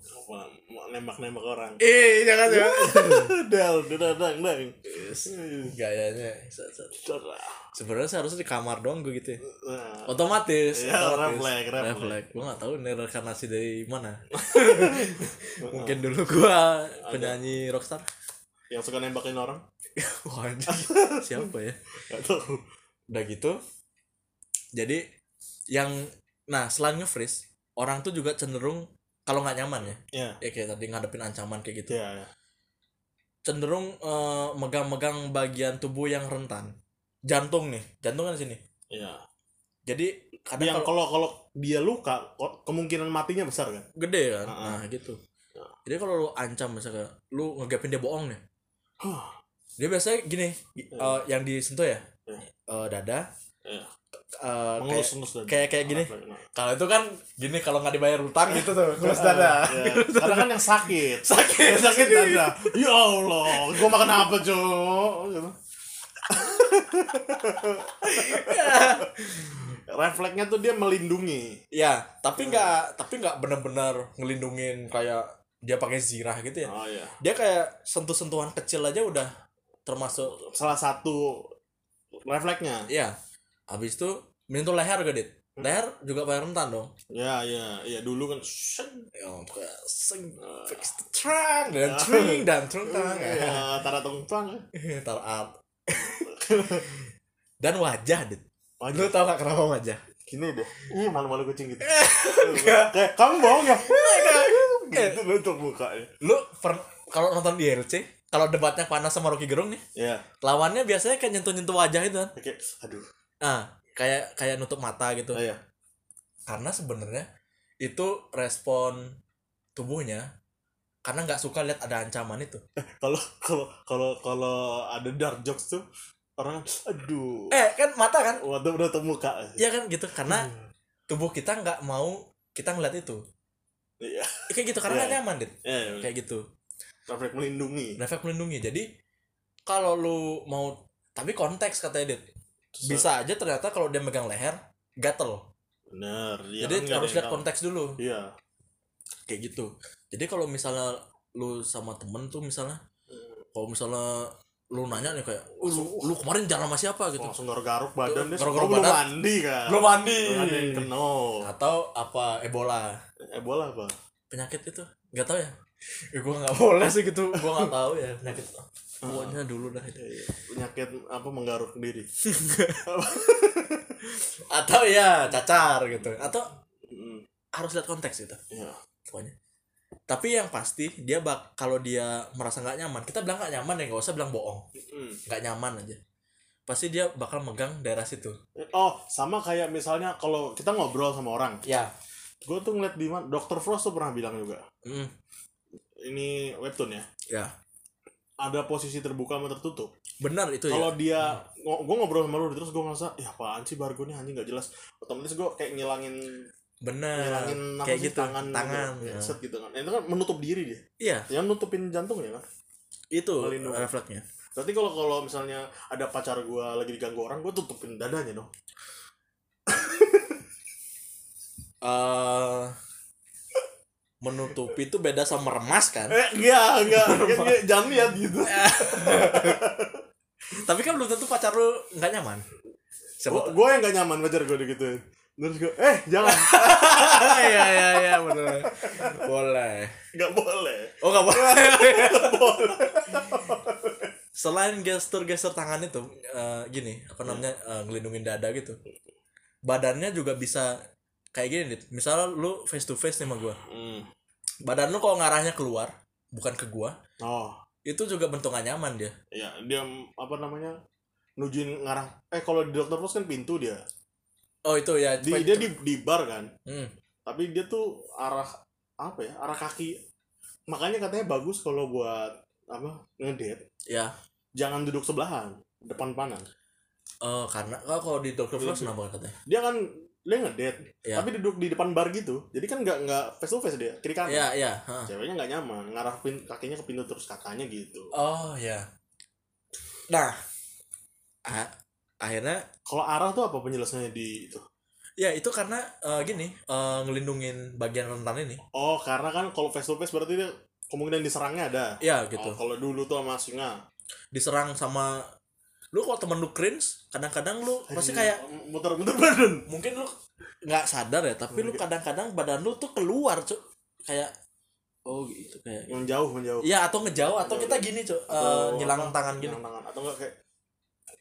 Mau nembak-nembak orang? Eh jangan ya dal dal dang dang gayanya. Se- se- sebenarnya seharusnya di kamar doang gue gitu ya. Nah, otomatis Ya, otomatis. refleks, refleks. gue nggak tahu ini reinkarnasi dari mana. Mungkin dulu gua penyanyi rockstar. Yang suka nembakin orang? Wah siapa ya? Gak tahu. Udah gitu jadi yang nah selain nge-freeze orang tuh juga cenderung kalau nggak nyaman ya ya. ya kayak tadi ngadepin ancaman kayak gitu. Ya ya. cenderung eh, megang-megang bagian tubuh yang rentan. Jantung nih jantung kan di sini. Ya. Jadi kadang yang kalau kalau dia luka kemungkinan matinya besar kan? Gede kan? Ah, nah gitu. Ya. jadi kalau lu ancam misalnya lu ngegapin dia bohong nih. Huh. dia biasanya gini eh, yang disentuh ya. Eh, dada Mengelus kayak, kayak kayak gini. Nah. kalau itu kan gini kalau nggak dibayar utang gitu tuh terus dada. Ya. karena kan yang sakit. Sakit sakit dada. Ya Allah gua makan apa cok gitu. refleksnya tuh dia melindungi. Ya tapi nggak tapi nggak bener-bener ngelindungin kayak dia pakai zirah gitu ya. Oh iya. Dia kayak sentuh-sentuhan kecil aja udah termasuk salah satu refleksnya. Ya habis itu menyentuh leher gak dit. Leher juga paling rentan dong. Ya ya ya dulu kan seng. ya sing fix the trang dan tring dan trung tang ya. tara tongpang tarat dan wajah dit. Lu wajah tau gak kenapa wajah? Gini deh. Ih malu-malu kucing gitu. Kayak kamu bohong ya? Gitu mukanya. Lu per- kalau nonton di LC kalau debatnya panas sama Rocky Gerung nih ya. lawannya biasanya kayak nyentuh-nyentuh wajah itu kan. Kayak aduh ah kayak kayak nutup mata gitu. Oh, ya karena sebenarnya itu respon tubuhnya karena nggak suka lihat ada ancaman itu. Kalau kalau kalau kalau ada dark jokes tuh orang aduh. Eh kan mata kan? Waduh udah temu muka. Ya kan gitu. Karena tubuh kita nggak mau kita ngeliat itu. Iya. Ya, kayak gitu karena Iya. nyaman dit. Ya, kayak gitu. Refleks melindungi. Efek melindungi. Jadi kalau lu mau tapi konteks katanya dit bisa aja ternyata kalau dia megang leher gatel. Bener ya jadi kan harus lihat konteks dulu. Iya. Kayak gitu. Jadi kalau misalnya lu sama temen tuh misalnya kalau misalnya lu nanya nih kayak "Oh, lu, lu kemarin jalan sama siapa? Gitu. Langsung garuk-garuk badan deh Garuk-garuk Oh, belum badan. mandi kan? Belum mandi. Belum kena atau apa ebola. Ebola apa? Penyakit itu. Nggak tahu ya. Ya gue nggak boleh sih gitu. Gue nggak tahu ya penyakit pokoknya dulu dah itu. Iya, penyakit apa menggaruk diri. Atau ya cacar gitu. Atau Mm, harus lihat konteks gitu. Iya. Pokoknya. Tapi yang pasti dia bak kalau dia merasa nggak nyaman kita bilang nggak nyaman ya nggak usah bilang bohong. Mm. nggak nyaman aja. Pasti dia bakal megang daerah situ. Oh sama kayak misalnya kalau kita ngobrol sama orang. Ya. Gue tuh ngeliat di mana Dr. Frost tuh pernah bilang juga. Mm, ini webtoon ya? Ya ada posisi terbuka sama tertutup. Benar itu kalau ya dia gue ngobrol sama lu terus gue ngerasa ya apaan sih Bargo nih anjing nggak jelas. Otomatis gue kayak ngilangin bener ngilangin apa kayak sih, gitu tangan tangan gitu. Ya, ya. set gitu kan. Itu kan menutup diri dia. Iya. Yang nutupin jantung ya kan? Itu refleksnya. Berarti kalau kalau misalnya ada pacar gua lagi diganggu orang gua tutupin dadanya dong. Eh menutupi itu beda sama remas kan? Eh enggak enggak Kan dia jangan lihat gitu. Tapi kan belum tentu pacar lu nggak nyaman. Siapa gua yang gak nyaman pacar gua digituin. Terus gua eh jangan. Iya iya iya bener. Boleh. Nggak boleh. Oh nggak boleh. Selain gestur-gestur tangan itu eh, gini apa namanya eh, ngelindungin dada gitu. Badannya juga bisa kayak gini nih misalnya lu face to face nih sama gua. Hmm. badan lu kalau ngarahnya keluar bukan ke gua oh. itu juga bentuk gak nyaman dia. Ya dia apa namanya nujuin ngarah. Eh kalau di dokter pos kan pintu dia. Oh itu ya di, dia di, di bar kan. Hmm, tapi dia tuh arah apa ya arah kaki. Makanya katanya bagus kalau buat apa ngedate. Ya. Jangan duduk sebelahan depan panan Eh, karena oh, kalau di. Frost Lebih. kenapa katanya? Dia kan dia ngedate Ya. tapi duduk di depan bar gitu. Jadi kan nggak nggak face to face dia kiri kanan. Ya ya ha. ceweknya nggak nyaman ngarah pin, kakinya ke pintu terus kakaknya gitu. Oh ya nah a- akhirnya kalau arah tuh apa penjelasannya di itu? Ya itu karena eh, gini eh, ngelindungin bagian rentan ini. Oh karena kan kalau face to face berarti dia kemungkinan diserangnya ada. Ya gitu. Oh, kalau dulu tuh sama singa. Diserang sama lu kalau temen lu cringe kadang-kadang lu pasti kayak muter-muter badan. mungkin lu nggak sadar ya tapi lu kadang-kadang badan lu tuh keluar cuk. Kayak oh gitu kayak menjauh menjauh Iya atau ngejauh atau kita gini cuk nyilang apa, tangan gini. tangan. Atau enggak kayak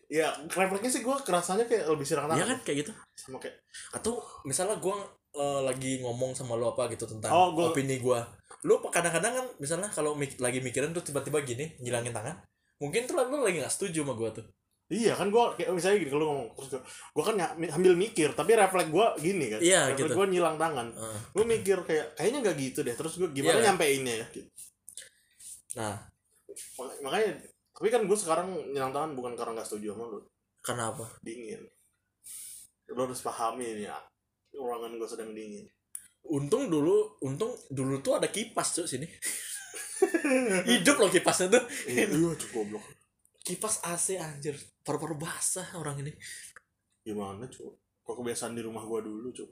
ya refleksnya sih gue kerasanya kayak lebih sirang tangan. Iya kan kayak gitu. Sama kayak atau misalnya gua eh, lagi ngomong sama lu apa gitu tentang Oh, gua- opini gua. Lu kadang-kadang kan misalnya kalau mik- lagi mikirin tuh tiba-tiba gini ngilangin tangan mungkin tuh lu lagi nggak setuju sama gua tuh. Iya kan gue kayak misalnya gini kalau ngomong terus gue gue kan sambil mikir tapi refleks gue gini kan. Iya, refleks gitu. gue nyilang tangan. Eh, gue mikir kayak kayaknya nggak gitu deh terus gue gimana Iya. nyampeinnya ya gitu. nah. Mak- makanya tapi kan gue sekarang nyilang tangan bukan karena nggak setuju sama lu. Kenapa? Dingin. Lu harus pahami ini ya. Ruangan gue sedang dingin. Untung dulu untung dulu tuh ada kipas tuh sini hidup loh kipasnya tuh. Iya cukup goblok. Kipas AC anjir. Paru-paru basah orang ini. Gimana cuy? Kok kebiasaan di rumah gue dulu cuy.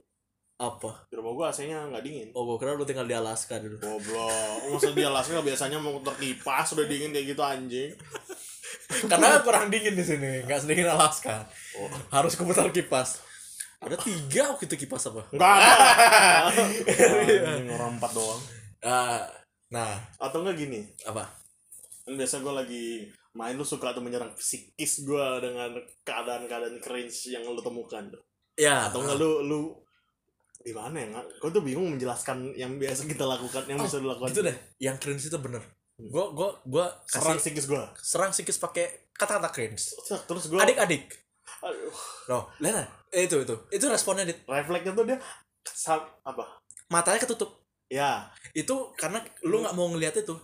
Apa? Di rumah gue AC-nya nggak dingin. Oh gua kira lu tinggal di Alaska dulu. Goblok, masa di Alaska biasanya mau muter kipas udah dingin kayak gitu anjing. karena kurang dingin di sini nggak sedingin Alaska. Oh. harus keputar kipas. Ada tiga waktu itu kipas apa? Enggak orang empat doang. Ah, nah. Atau enggak gini, apa? Kan biasa gue lagi main lu suka tuh menyerang psikis gue dengan keadaan-keadaan cringe yang lu temukan. Tuh. ya. Atau enggak lu lu gimana ya? Gue tuh bingung menjelaskan yang biasa kita lakukan, yang Oh, bisa dilakukan. gitu deh yang cringe itu bener. Gua gua gua Serang psikis gue. serang psikis pakai kata-kata cringe. Terus gue, adik-adik. Aduh, loh Lena eh, itu itu. Itu responnya dit. Refleksnya tuh dia sam, apa? matanya ketutup Ya, itu karena lu nggak mau ngeliat itu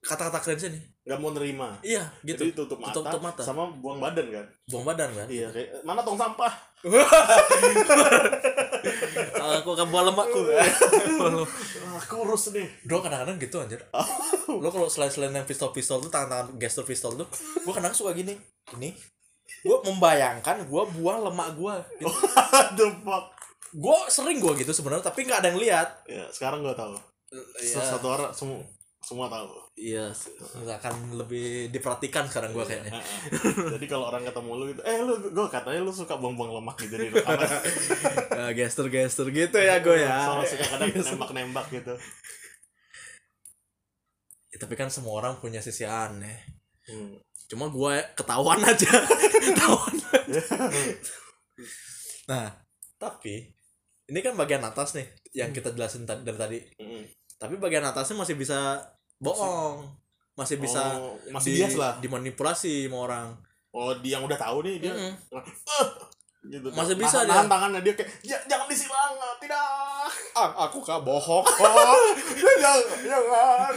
kata-kata cringe ini nggak mau nerima. iya gitu Jadi tutup mata, Tutup- tutup mata. sama buang badan kan. buang badan kan Iya, kayak mana tong sampah? aku akan buang lemakku Ah, kurus nih. Bro kadang-kadang gitu anjir Lo kalau selain-selain yang pistol-pistol tuh Tangan-tangan gestur pistol tuh Gue kadang suka gini Ini Gue membayangkan gue buang lemak gue gitu. The fuck. Gue sering gue gitu sebenarnya Tapi gak ada yang lihat Ya, sekarang gua tahu. Iya Satu orang semua semua tahu. Iya akan lebih diperhatikan sekarang gue kayaknya Heeh. Jadi kalau orang ketemu lu gitu, eh lu gue katanya lu suka buang-buang lemak gitu di rekaman. Eh, Gestur-gestur gitu ya gue ya Soalnya suka kadang nembak-nembak gitu. Ya, Tapi kan semua orang punya sisi aneh Hmm. Cuma gue ketahuan aja Ketahuan Nah Tapi Ini kan bagian atas nih Yang kita jelasin tadi- dari tadi Mm. tapi bagian atasnya masih bisa bohong masih bisa Oh, masih di- bias lah. dimanipulasi sama orang Oh, dia yang udah tahu nih dia Mm-mm. gitu. Masih Nahan- bisa dia. nahan tangannya dia kayak "Ja- jangan disilang, tidak. ah, aku kah bohong Oh, jangan, jangan.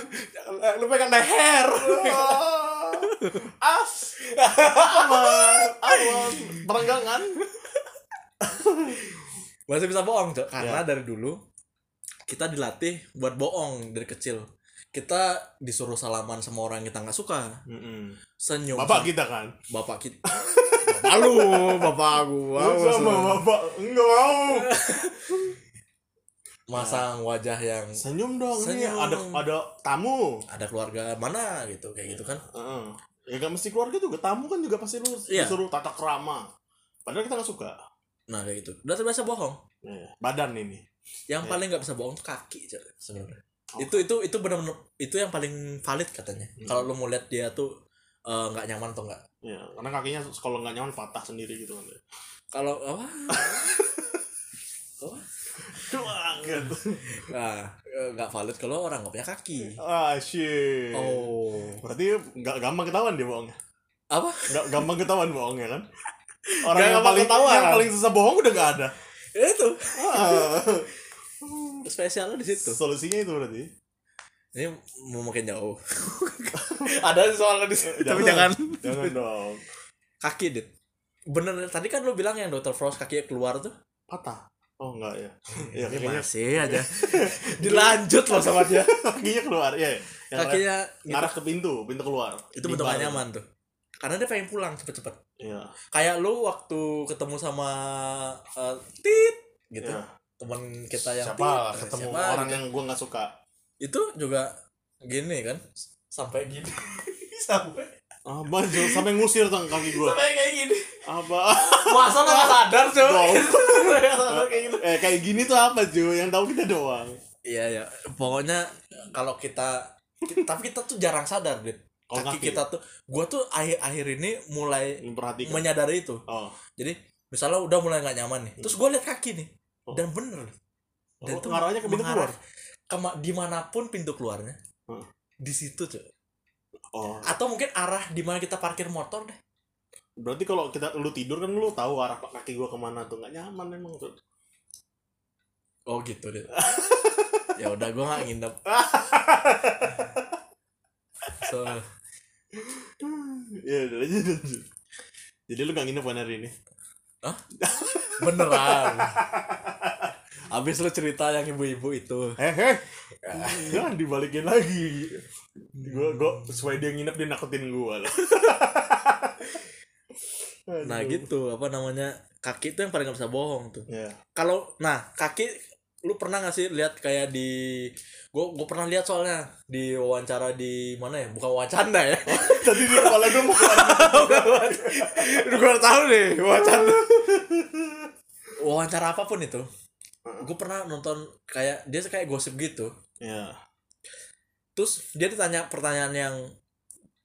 lu pegang leher Ah. As. Aman, aman. Perenggangan. masih bisa bohong cok karena Ya. dari dulu kita dilatih buat bohong dari kecil kita disuruh salaman sama orang yang kita nggak suka Mm-mm. senyum Bapak kita kan. bapak kita bapak lu bapak gua Lu sama bapak enggak mau. masang wajah yang Senyum dong nih Senyum. ada ada tamu. ada keluarga mana gitu kayak gitu kan Heeh. Ya gak mesti keluarga juga tamu kan juga pasti lu Iya. disuruh tata kerama. Padahal kita gak suka. Nah kayak gitu udah terbiasa bohong Ya, badan ini. yang Ya. paling nggak bisa bohong tuh kaki sebenarnya Oh. itu itu itu benar-benar itu yang paling valid katanya Hmm. kalau lu mau lihat dia tuh eh, nggak nyaman atau enggak Ya, karena kakinya kalau nggak nyaman patah sendiri gitu kan. kalau apa apa gitu. nah eh, nggak valid kalau orang nggak punya kaki Ah, shit. oh Berarti nggak gampang ketahuan dia bohongnya. apa Nggak gampang ketahuan bohongnya kan? Orang yang paling ketahuan. yang paling susah bohong udah nggak ada. Ya, itu Ah. spesialnya di situ Solusinya itu berarti. ini mau makin jauh ada soalnya di situ tapi jangan Jangan dong. kaki dit bener tadi kan lu bilang yang dokter Frost kakinya keluar tuh Patah. Oh enggak ya. Iya ini kakinya, masih aja dilanjut loh sama dia kakinya keluar. Iya. Yang kakinya gitu. ngarah ke pintu, pintu keluar. itu bentuk gak nyaman tuh karena dia pengen pulang cepet-cepet Iya. kayak lu waktu ketemu sama eh, tit gitu Iya. teman kita yang Siapa tit, ketemu siapa orang gitu. yang gua nggak suka. itu juga gini kan sampai gini sampai baju sampai ngusir tuh kaki gua. sampai kayak gini Apa? masa sadar. Nggak sadar kayak gitu eh kayak gini tuh apa cuy? Yang tahu kita doang. iya ya pokoknya kalau kita, ki- tapi kita tuh jarang sadar deh Kalau kaki kaki kita tuh gua tuh akhir-akhir ini mulai memperhatikan. menyadari itu Oh. jadi misalnya udah mulai nggak nyaman nih terus gue lihat kaki nih Oh. dan bener dan Oh, itu ke pintu keluar. kema- di mana pun pintu keluarnya Hmm. di situ cuy Oh. atau mungkin arah di mana kita parkir motor deh Berarti kalau kita lu tidur kan lu tahu arah kaki gua ke mana tuh nggak nyaman emang tuh. oh gitu deh ya udah gue nggak nginep so ya udah lanjut. Jadi lu gak nginep kan hari ini? beneran abis lu cerita yang ibu-ibu itu Eh, eh. Jangan dibalikin lagi. Gua gua sesuai dia nginep dia nakutin gua lah. nah gitu apa namanya kaki itu yang paling gak bisa bohong tuh Ya. kalau nah kaki lu pernah gak sih lihat kayak di gue gue pernah lihat soalnya di wawancara di mana ya? Bukan wawancara ya. Tadi di kepala gua mau gue tahu nih wawancara. Wawancara apa pun itu gue pernah nonton kayak dia kayak gosip gitu. Ya. terus dia ditanya pertanyaan yang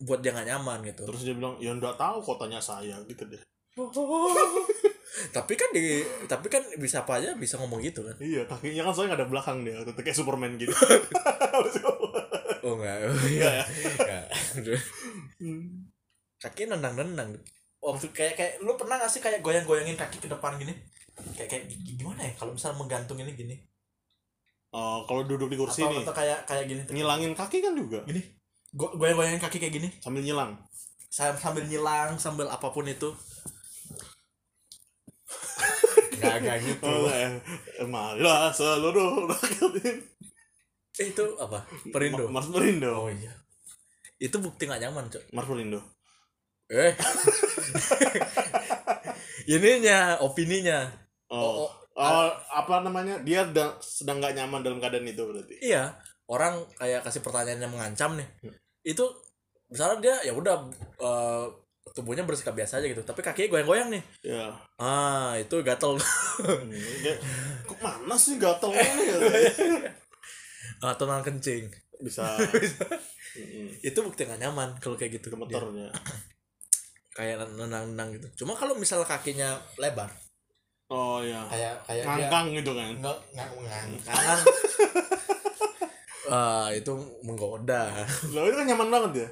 buat dia gak nyaman gitu. Terus dia bilang, "Ya enggak tahu kok tanya saya." Gitu deh. Tapi kan di tapi kan bisa apa aja bisa ngomong gitu kan? Iya, kakinya kan soalnya nggak ada belakang dia, tetep kayak Superman gitu. oh enggak oh, Iya. Ya. Enggak. kaki nendang nendang waktu kayak kayak lu pernah gak sih kayak goyang goyangin kaki ke depan gini? Kayak kayak gi- gimana ya kalau misal menggantung ini gini? Oh, kalau duduk di kursi atau, nih, atau kayak kayak gini? ngilangin kaki kan juga. Gini. Go- goyang goyangin kaki kayak gini? Sambil nyilang. sambil nyilang sambil apa pun itu nggak nggak gitu Oh, eh, malah seluruh rakyat ini. eh, itu apa perindo Mars Perindo. oh iya itu bukti nggak nyaman cok Mars Perindo. eh ininya opininya Oh, oh, oh, apa namanya? Dia da- sedang nggak nyaman dalam keadaan itu berarti. iya orang kayak kasih pertanyaan yang mengancam nih Hmm. itu misalnya dia ya udah eh, tubuhnya bersikap biasa aja gitu. Tapi kakinya goyang-goyang nih. Ya. ah itu gatel. Hmm, kok mana sih gatel ya? atau nang kencing. Bisa. Mm, itu bukti gak nyaman kalau kayak gitu. Gemeternya. kayak nenang-nenang gitu. Cuma kalau misalnya kakinya lebar. Oh iya. kayak kayak dia Ngangkang gitu kan. nggak ngangkang ah itu menggoda. Loh itu kan nyaman banget ya.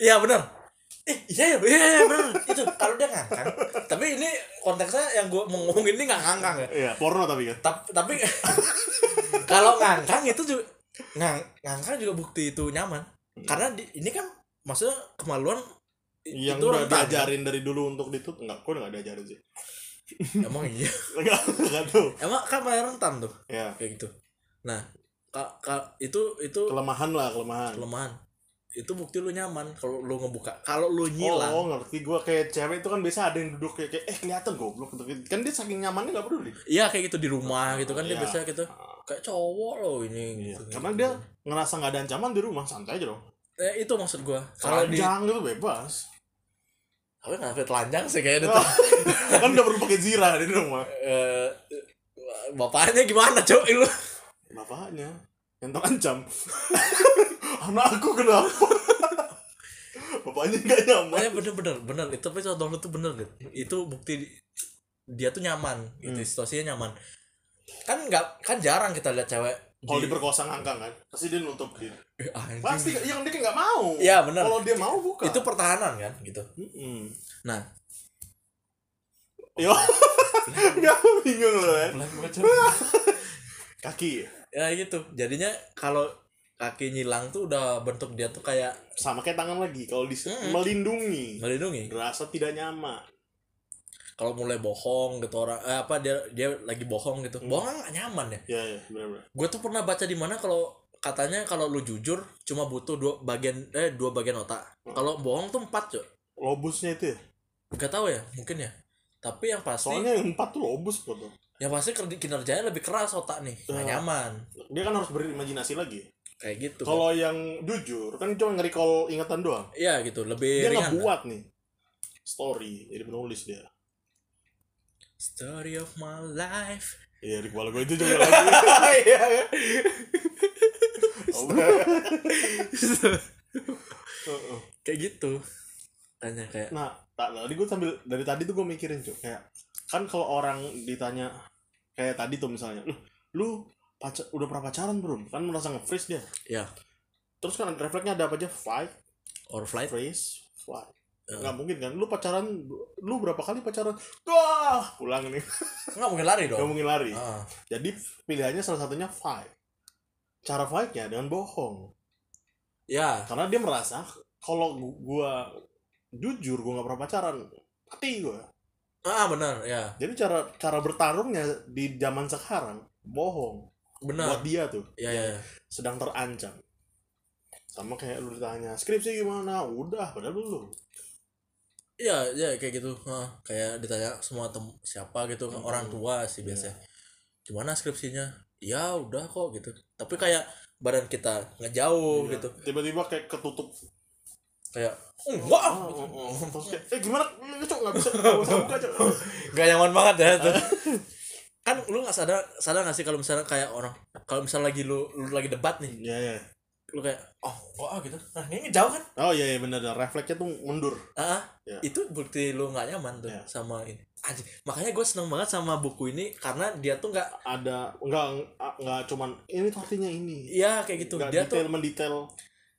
iya benar eh iya ya iya, iya benar itu kalau dia ngangkang tapi ini konteksnya yang gue mau ngomongin ini nggak ngangkang ya Iya, porno tapi kan. tapi tapi kalau ngangkang itu juga ngang, ngangkang juga bukti itu nyaman karena di, ini kan maksudnya kemaluan Yang itu udah kan? diajarin dari dulu untuk ditut enggak, kok enggak diajarin sih. emang iya Enggak, enggak tahu. emang kan paling rentan tuh Ya, kayak gitu nah kak kak itu itu kelemahan lah, kelemahan. kelemahan itu bukti lu nyaman kalau lu ngebuka kalau lu nyilang Oh, ngerti gua kayak cewek itu kan biasa ada yang duduk kayak, kayak eh kelihatan goblok gitu. Kan dia saking nyamannya enggak peduli. iya kayak gitu di rumah gitu kan dia Iya. biasa gitu kayak cowok loh ini Iya. gitu. Karena dia ngerasa nggak ada ancaman di rumah, santai aja dong. eh, itu maksud gua kalau di gitu bebas. tapi nggak sampai telanjang sih kayaknya tuh kan udah perlu pakai zira di rumah. Eh, bapaknya gimana cowok lu Bapaknya yang terancam. Anakku kenapa? Bapaknya nggak nyaman. Makanya bener bener bener itu tapi contoh lu tuh bener gitu itu bukti dia tuh nyaman gitu Hmm. situasinya nyaman kan nggak kan jarang kita lihat cewek Kalau di- diperkosa ngangkang kan, pasti dia nutup diri. Eh. Pasti, yang dia kan nggak mau. Iya, bener. Kalau dia mau buka. itu pertahanan kan gitu Mm-mm. nah Yo, nggak bingung loh ya. pelan banget, Cok. Kaki ya gitu jadinya kalau kaki nyilang tuh udah bentuk dia tuh kayak sama kayak tangan lagi. Kalau di Mm-mm. melindungi, melindungi rasa tidak nyaman. kalau mulai bohong gitu orang eh, apa dia dia lagi bohong gitu Hmm. bohong nggak nyaman ya Ya, ya, benar-benar. gue tuh pernah baca di mana kalau katanya kalau lu jujur cuma butuh dua bagian eh dua bagian otak Hmm. kalau bohong tuh empat cok Lobusnya itu ya. Gak tahu ya mungkin ya tapi yang pasti Soalnya yang empat tuh lobus kok tuh. yang pasti kinerjanya lebih keras otak nih Ya. nyaman Dia kan harus berimajinasi lagi. Kayak gitu Kalau yang jujur kan cuma nge-recall ingatan doang. iya gitu. Lebih Dia ringan ngebuat nih. Story, jadi penulis dia. story of my life. Iya di kepala gue itu juga lagi. Iya, iya. Kayak gitu. Tanya kayak nah, tak tadi gue sambil dari tadi tuh gue mikirin cuy kayak kan kalau orang ditanya kayak tadi tuh misalnya, lu pacar, udah pernah pacaran belum? Kan merasa nge-freeze dia. ya Terus kan refleksnya ada apa aja? Fight, or flight freeze, flight. Ya. Nggak mungkin kan? Lu pacaran, lu berapa kali pacaran? Wah, pulang nih. nggak mungkin lari dong mungkin lari. Ah, Jadi pilihannya salah satunya fight. Cara fightnya dengan bohong. ya Karena dia merasa kalau gu- gua jujur gua nggak pernah pacaran, mati gua. ah benar ya Jadi cara cara bertarungnya di zaman sekarang bohong. Benar Buat dia tuh ya ya ya. sedang terancam. Sama kayak lu ditanya skripsi gimana? Udah, padahal belum. Iya, ya kayak gitu. Hah, kayak ditanya semua tem siapa gitu Hmm. orang tua sih Iya. biasanya. Gimana skripsinya? Ya udah kok gitu. Tapi kayak badan kita ngejauh Iya. gitu. Tiba-tiba kayak ketutup. Kayak enggak. Oh, oh, oh. Kayak, eh gimana? Cok, nggak bisa, nggak bisa buka, Cok. Gak nyaman banget ya tuh. kan lu nggak sadar sadar gak sih kalau misalnya kayak orang kalau misalnya lagi lu lu lagi debat nih Iya, iya. lu kayak oh wah gitu nah ini ngejauh kan Oh iya, iya benar. Refleksnya tuh mundur. ah ah. Ya. itu bukti lu nggak nyaman tuh Ya. sama ini Anjing, makanya gue seneng banget sama buku ini karena dia tuh nggak Ada enggak enggak cuman ini tuh artinya ini. iya kayak gitu Nggak dia tuh detail mendetail.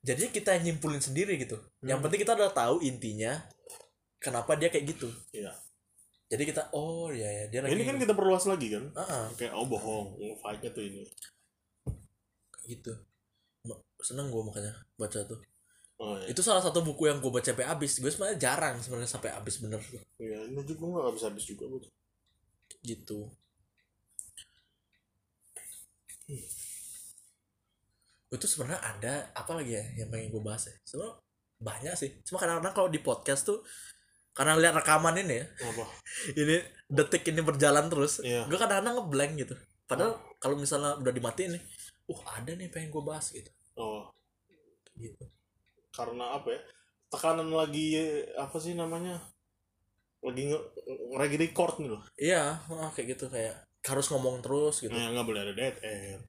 jadi kita yang nyimpulin sendiri gitu yang Hmm. penting kita udah tahu intinya kenapa dia kayak gitu Iya. Jadi kita oh ya ya dia lagi Ini kan kita perluas lagi kan. Ah, ah, Kayak oh bohong, fight-nya tuh ini. kayak gitu seneng gue makanya baca tuh Oh iya. itu salah satu buku yang gue baca sampai habis gue sebenarnya jarang sebenarnya sampai habis bener. Iya, ini juga gua nggak bisa habis juga buat. gitu Hmm. itu sebenarnya ada apa lagi ya yang pengen gue bahas ya sebenarnya banyak sih cuma kadang-kadang kalau di podcast tuh karena lihat rekaman ini ya Apa? ini detik ini berjalan terus Iya. gue kadang-kadang ngeblank gitu padahal kalau misalnya udah dimatiin nih uh ada nih pengen gue bahas gitu Oh, gitu karena apa ya? Tekanan lagi apa sih namanya? Lagi nge lagi record nih loh. iya oh, kayak gitu kayak harus ngomong terus gitu Nah, nggak boleh ada dead air.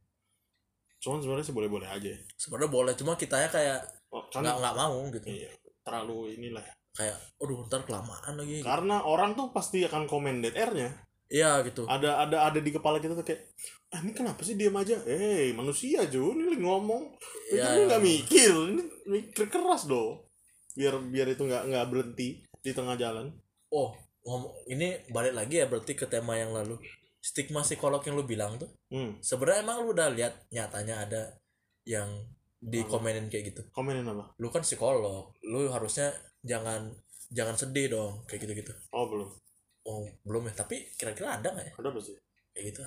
Cuman sebenarnya sih boleh-boleh aja. sebenarnya boleh cuma kitanya kayak Oh, kan nggak nggak mau gitu iya, terlalu inilah. Kayak aduh ntar kelamaan lagi Karena orang tuh pasti akan komen dead airnya. iya gitu Ada ada ada di kepala kita tuh kayak ah ini kenapa sih diam aja? Eh manusia Jun ini lagi ngomong. Iya. Ini nggak mikir, ini mikir keras loh. Biar biar itu nggak nggak berhenti di tengah jalan. oh ngomong ini balik lagi ya berarti ke tema yang lalu stigma psikolog yang lu bilang tuh Hmm, sebenarnya emang lu udah lihat nyatanya ada yang dikomenin kayak gitu komenin apa? lu kan psikolog lu harusnya jangan jangan sedih dong kayak gitu gitu Oh belum. oh belum ya? Tapi kira-kira ada nggak ya? Ada pasti kayak gitu.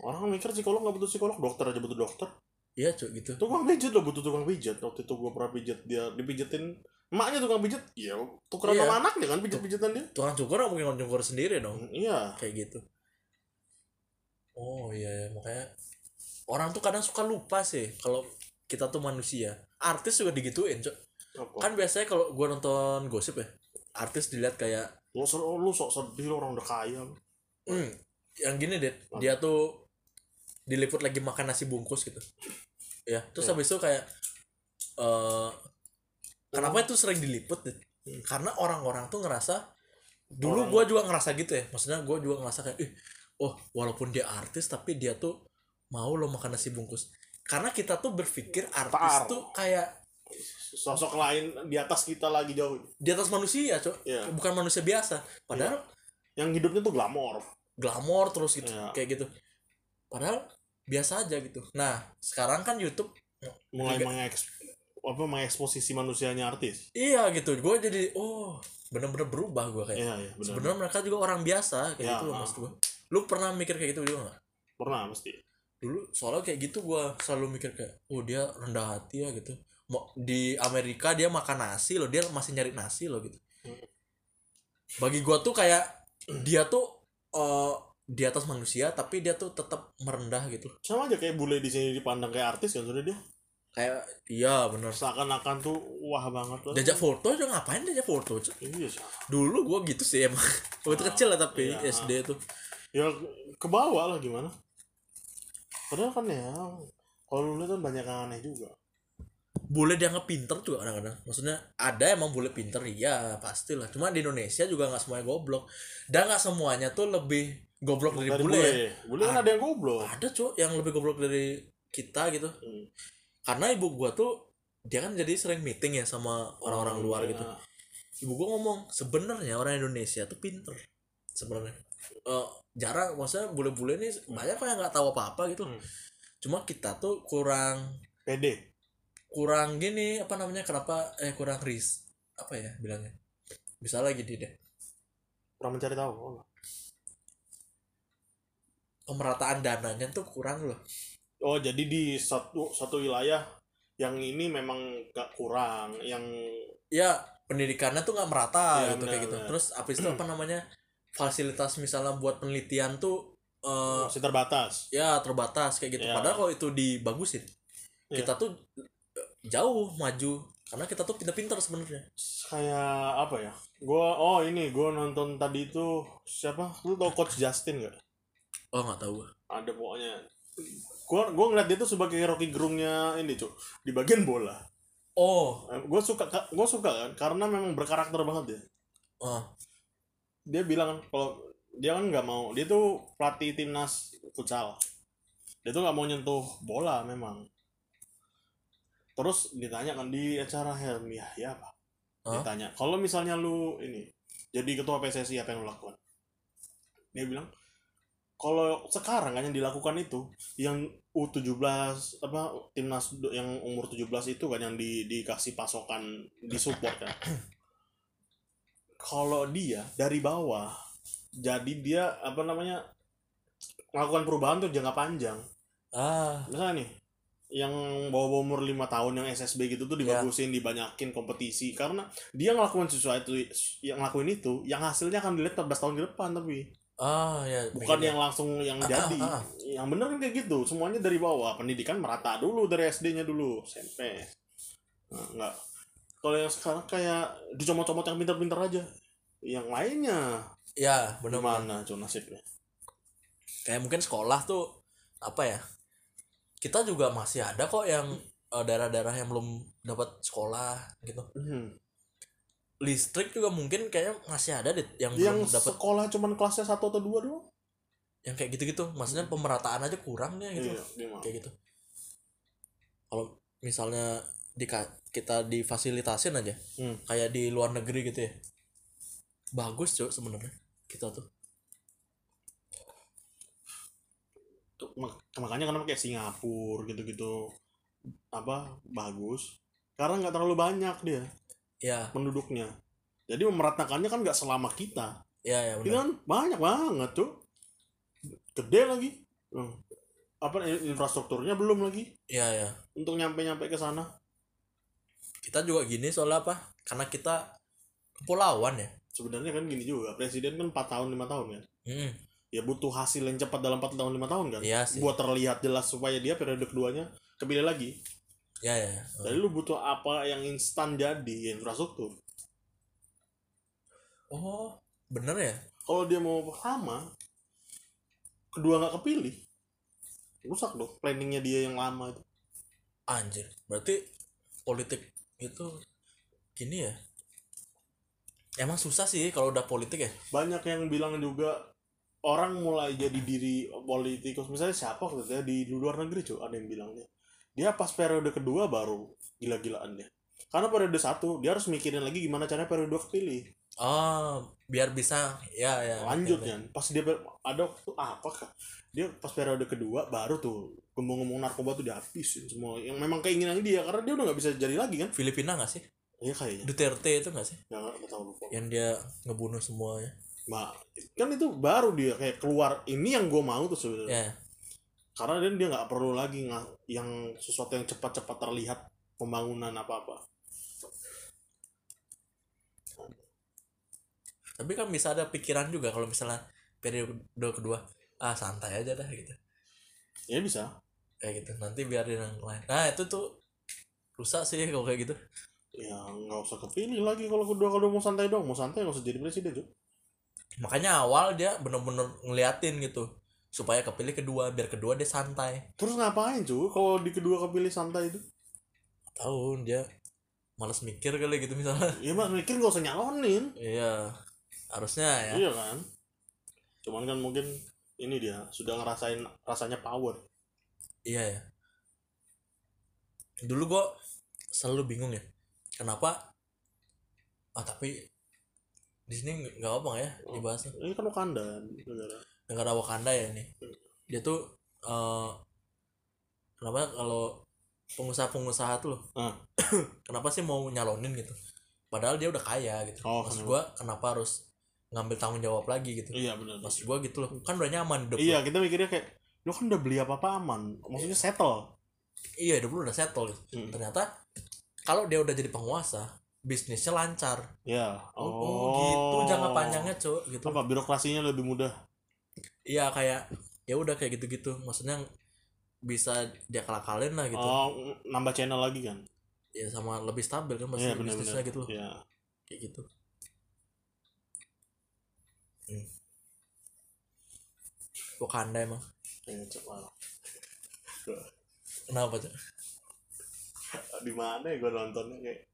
Orang mikir psikolog nggak butuh psikolog dokter aja butuh dokter. Iya cuy gitu. Tukang pijat lo butuh tukang pijat. Waktu itu gue pernah pijat dia dipijetin emaknya tukang pijat. Iya tukeran Iya. sama anaknya kan pijat pijatan dia. Tukang cukur mungkin cukur sendiri dong? Iya. Kayak gitu. Oh iya, iya. makanya orang tuh kadang suka lupa sih kalau kita tuh manusia. Artis juga digituin cok apa kan biasanya kalau gua nonton gosip ya artis dilihat kayak lu, ser- lu sok sedih lu orang udah kaya hmm, yang gini deh dia tuh diliput lagi makan nasi bungkus gitu. Ya terus Ya. habis itu kayak eh kenapa itu sering diliput deh Hmm. karena orang-orang tuh ngerasa dulu gua juga ngerasa gitu ya. Maksudnya gua juga ngerasa kayak ih oh walaupun dia artis tapi dia tuh mau lo makan nasi bungkus. Karena kita tuh berpikir artis Par. tuh kayak sosok lain di atas kita lagi jauh. Di atas manusia cok. Iya. bukan manusia biasa. Padahal yang hidupnya tuh glamor. Glamor terus gitu Iya. kayak gitu. Padahal biasa aja gitu. Nah sekarang kan YouTube mulai Juga- mengeks apa mengeksposisi manusianya artis. Iya gitu. Gue jadi oh bener-bener berubah gue kayak. Iya iya benar sebenarnya mereka juga orang biasa kayak Ya, gitu loh ah. maksud gue lu pernah mikir kayak gitu juga gak? pernah pasti. Dulu soalnya kayak gitu gue selalu mikir kayak oh dia rendah hati ya gitu di Amerika dia makan nasi loh dia masih nyari nasi loh gitu. Bagi gue tuh kayak dia tuh eh, di atas manusia tapi dia tuh tetap merendah gitu. Sama aja kayak bule di sini dipandang kayak artis kan sudah dia. Kayak iya bener. Seakan-akan tuh wah banget lah. Diajak foto aja ngapain diajak foto iya sih. Dulu gue gitu sih emang. Waktu Ah, kecil lah tapi iya. SD tuh. Ya ke bawah lah gimana. Padahal kan ya kalau lu lihat kan banyak yang aneh juga boleh dianggap pinter juga kadang-kadang. Maksudnya ada emang boleh pinter iya pastilah. Cuma di Indonesia juga nggak semuanya goblok. Dan nggak semuanya tuh lebih goblok dari, dari bule bule. ya. bule kan ada. yang goblok. Ada cuy yang lebih goblok dari kita gitu. Hmm. karena ibu gua tuh dia kan jadi sering meeting ya sama orang-orang Oh, luar iya. gitu. Ibu gua ngomong sebenarnya orang Indonesia tuh pinter sebenarnya. Eh, jarang maksudnya bule-bule nih banyak kok yang nggak tahu apa-apa gitu. Hmm. cuma kita tuh kurang pede kurang gini apa namanya kenapa eh kurang ris apa ya bilangnya bisa lagi di deh kurang mencari tahu oh. pemerataan dananya tuh kurang loh oh jadi di satu satu wilayah yang ini memang gak kurang yang ya pendidikannya tuh nggak merata Iya, gitu kayak benar, gitu benar. terus habis itu apa namanya fasilitas misalnya buat penelitian tuh eh, masih terbatas ya terbatas kayak gitu Iya. padahal kalau itu dibagusin Iya. kita tuh jauh maju. Karena kita tuh pinter-pinter sebenarnya. Kayak apa ya? Gua oh ini gua nonton tadi itu siapa? Lu tau coach Justin gak oh nggak tahu ada pokoknya. Gua gua ngeliat dia tuh sebagai Rocky Gerungnya ini cuk. Di bagian bola. Oh. Eh, gua suka gua suka kan? Karena memang berkarakter banget dia. Oh. Dia bilang kalau dia kan nggak mau dia tuh pelatih timnas futsal. Dia tuh nggak mau nyentuh bola memang terus ditanya kan di acara Helmi ya apa? Hah? ditanya kalau misalnya lu ini jadi ketua PSSI apa yang lu lakukan? Dia bilang kalau sekarang kan yang dilakukan itu yang U17 apa timnas yang umur 17 itu kan yang di, dikasih pasokan disupport kan? Kalau dia dari bawah jadi dia apa namanya melakukan perubahan tuh jangka panjang. Ah. Misalnya nih yang bawa umur lima tahun yang SSB gitu tuh Ya. dibagusin dibanyakin kompetisi. Karena dia ngelakuin sesuatu yang ngelakuin itu yang hasilnya akan dilihat 14 tahun ke depan tapi ah ya bukan mikirnya. yang langsung yang Ah, jadi. ah, ah. yang bener kan kayak gitu semuanya dari bawah. Pendidikan merata dulu dari SD-nya dulu SMP nah, enggak. Kalau yang sekarang kayak dicomot-comot yang pintar-pintar aja. Yang lainnya. Ya benar gimana cuy nasibnya? Kayak mungkin sekolah tuh apa ya kita juga masih ada kok yang eh, daerah-daerah yang belum dapat sekolah gitu. Hmm. listrik juga mungkin kayaknya masih ada deh yang, yang belum dapat. sekolah cuman kelasnya satu atau dua doang? Yang kayak gitu-gitu maksudnya pemerataan aja kurang nih gitu. Iya, kayak gitu. Kalau misalnya di kita difasilitasin aja Hmm. kayak di luar negeri gitu ya. Bagus cuy sebenarnya kita tuh Tuh, mak- makanya kenapa kayak Singapura gitu-gitu apa bagus karena nggak terlalu banyak dia ya penduduknya jadi memeratakannya kan nggak selama kita ya Ini benar. kan banyak banget tuh. Gede lagi. Hmm. Apa in- infrastrukturnya belum lagi Iya ya. untuk nyampe-nyampe ke sana. Kita juga gini soalnya apa? Karena kita kepulauan ya. Sebenarnya kan gini juga, presiden kan 4 tahun 5 tahun kan. Hmm. Ya butuh hasil yang cepat dalam 4 tahun 5 tahun kan. Iya sih. Buat terlihat jelas supaya dia periode keduanya kepilih lagi. Iya ya. Jadi lu butuh apa yang instan jadi ya infrastruktur. Oh, bener ya? Kalau dia mau lama, kedua nggak kepilih, rusak dong planningnya dia yang lama itu. Anjir. Berarti politik itu gini ya? Emang susah sih kalau udah politik ya? Banyak yang bilang juga orang mulai jadi diri politikus. Misalnya siapa gitu ya di luar negeri cuy ada yang bilangnya dia. Pas periode kedua baru gila-gilaan dia. Karena periode satu dia harus mikirin lagi gimana caranya periode dua kepilih. Oh, biar bisa ya ya. lanjut kan pas dia ada waktu apa kah? Dia pas periode kedua baru tuh ngomong-ngomong narkoba tuh dihabisin semua. Yang memang keinginan dia karena dia udah nggak bisa jadi lagi kan? Filipina nggak sih? iya kayaknya. Duterte itu nggak sih? ya nggak nggak tahu lupa. Yang dia ngebunuh semuanya. Nah, kan itu baru dia kayak keluar ini yang gue mau tuh sebenarnya Ya. karena dia dia nggak perlu lagi nggak yang sesuatu yang cepat-cepat terlihat pembangunan apa-apa Tapi kan bisa ada pikiran juga kalau misalnya periode kedua, ah santai aja dah gitu. ya bisa Kayak gitu. Nanti biarin yang lain. Nah, itu tuh rusak sih kalau kayak gitu. ya nggak usah kepilih lagi kalau kedua kalau mau santai dong mau santai nggak usah jadi presiden cuy Makanya awal dia bener-bener ngeliatin gitu supaya kepilih kedua biar kedua dia santai. terus ngapain cuy kalau di kedua kepilih santai itu Tahu dia males mikir kali gitu misalnya. ya mas mikir nggak usah nyalonin Iya. Harusnya ya. iya kan cuman kan mungkin ini dia sudah ngerasain rasanya power Iya ya. Dulu gua selalu bingung ya. Kenapa? Ah tapi di sini nggak- apa ya dibahasnya. ini kan Wakanda negara Negara Wakanda ya ini. Dia tuh eh kenapa kalau pengusaha-pengusaha tuh loh, Ah. kenapa sih mau nyalonin gitu? Padahal dia udah kaya gitu. Oh, Maksud gua kenapa harus ngambil tanggung jawab lagi gitu? iya benar Maksud gua gitu loh. Kan udah nyaman hidup. iya kita mikirnya kayak lu kan udah beli apa apa aman maksudnya settle Iya, hidup lu udah settle gitu. Hmm. Ternyata kalau dia udah jadi penguasa, bisnisnya lancar. ya Oh, oh, gitu. jangka panjangnya cuk gitu. Apa birokrasinya lebih mudah? Iya kayak ya udah kayak gitu-gitu. Maksudnya bisa dia kalakalin lah gitu. Oh nambah channel lagi kan? Ya sama lebih stabil kan iya masih bisnisnya benar-benar gitu. Ya kayak gitu. Hmm. Wakanda emang? Kenapa cuk? Di mana ya gue nontonnya kayak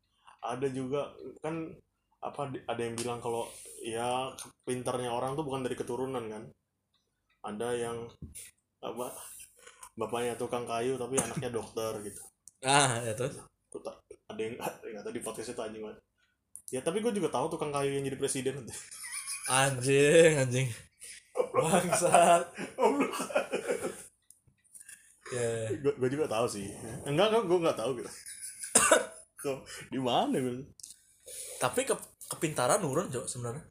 ada juga kan apa ada yang bilang kalau ya pinternya orang tuh bukan dari keturunan kan? Ada yang apa bapaknya tukang kayu tapi anaknya dokter gitu. Ah ya terus? Ada yang nggak tahu di podcast itu anjing banget. Ya tapi gue juga tahu tukang kayu yang jadi presiden anjing anjing. Bangsat. Ya. Gue gue juga tahu sih. Enggak enggak gue nggak tahu gitu kok di mana gue tapi ke kepintaran nurun cok sebenarnya.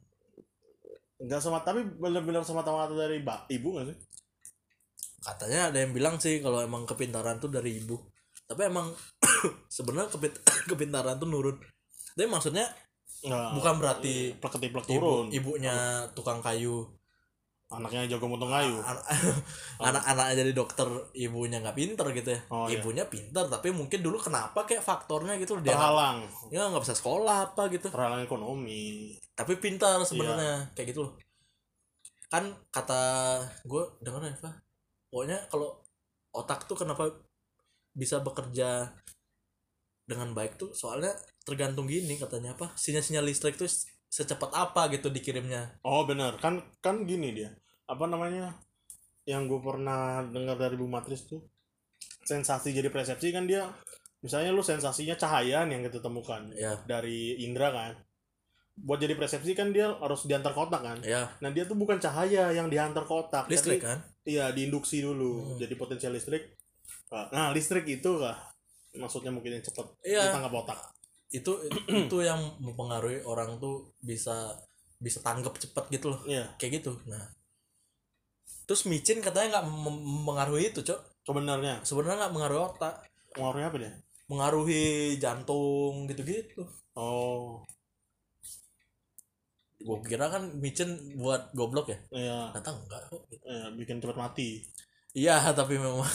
Enggak sama tapi benar-benar sama mata dari mbak ibu nggak sih? Katanya ada yang bilang sih kalau emang kepintaran tuh dari ibu. Tapi emang sebenarnya kepin- kepintaran tuh nurun. Tapi maksudnya Nggak, bukan berarti plek ketiplek ibu turun ibunya tukang kayu anaknya jago motong kayu. An- anak-anaknya jadi dokter ibunya nggak pinter gitu ya. Oh, iya. ibunya pinter tapi mungkin dulu kenapa kayak faktornya gitu dia terhalang. Ya nggak bisa sekolah apa gitu. Terhalang ekonomi. Tapi pintar Iya. sebenarnya kayak gitu loh. Kan kata gue dengar ya Pak pokoknya kalau otak tuh kenapa bisa bekerja dengan baik tuh soalnya tergantung gini katanya apa? Sinyal-sinyal listrik tuh secepat apa gitu dikirimnya. Oh benar. Kan kan gini dia. Apa namanya? Yang gue pernah dengar dari Bu Matris tuh sensasi jadi persepsi kan dia misalnya lu sensasinya cahaya nih yang kita temukan ya dari indera kan. Buat jadi persepsi kan dia harus diantar kotak kan. Ya nah dia tuh bukan cahaya yang diantar kotak listrik tapi- kan? iya diinduksi dulu. Hmm. jadi potensial listrik. Nah listrik itu kah? Maksudnya mungkin yang cepat Iya. ditangkap otak itu itu yang mempengaruhi orang tuh bisa bisa tanggap cepet gitu loh. Iya, kayak gitu. Nah. Terus micin katanya nggak mem- mempengaruhi itu cok. Sebenarnya. Sebenarnya nggak mengaruhi otak. Pengaruhnya apa dia? mengaruhi jantung gitu-gitu. Oh, gue kira kan micin buat goblok ya? Iya, kata enggak kok iya, bikin cepat mati. iya tapi memang.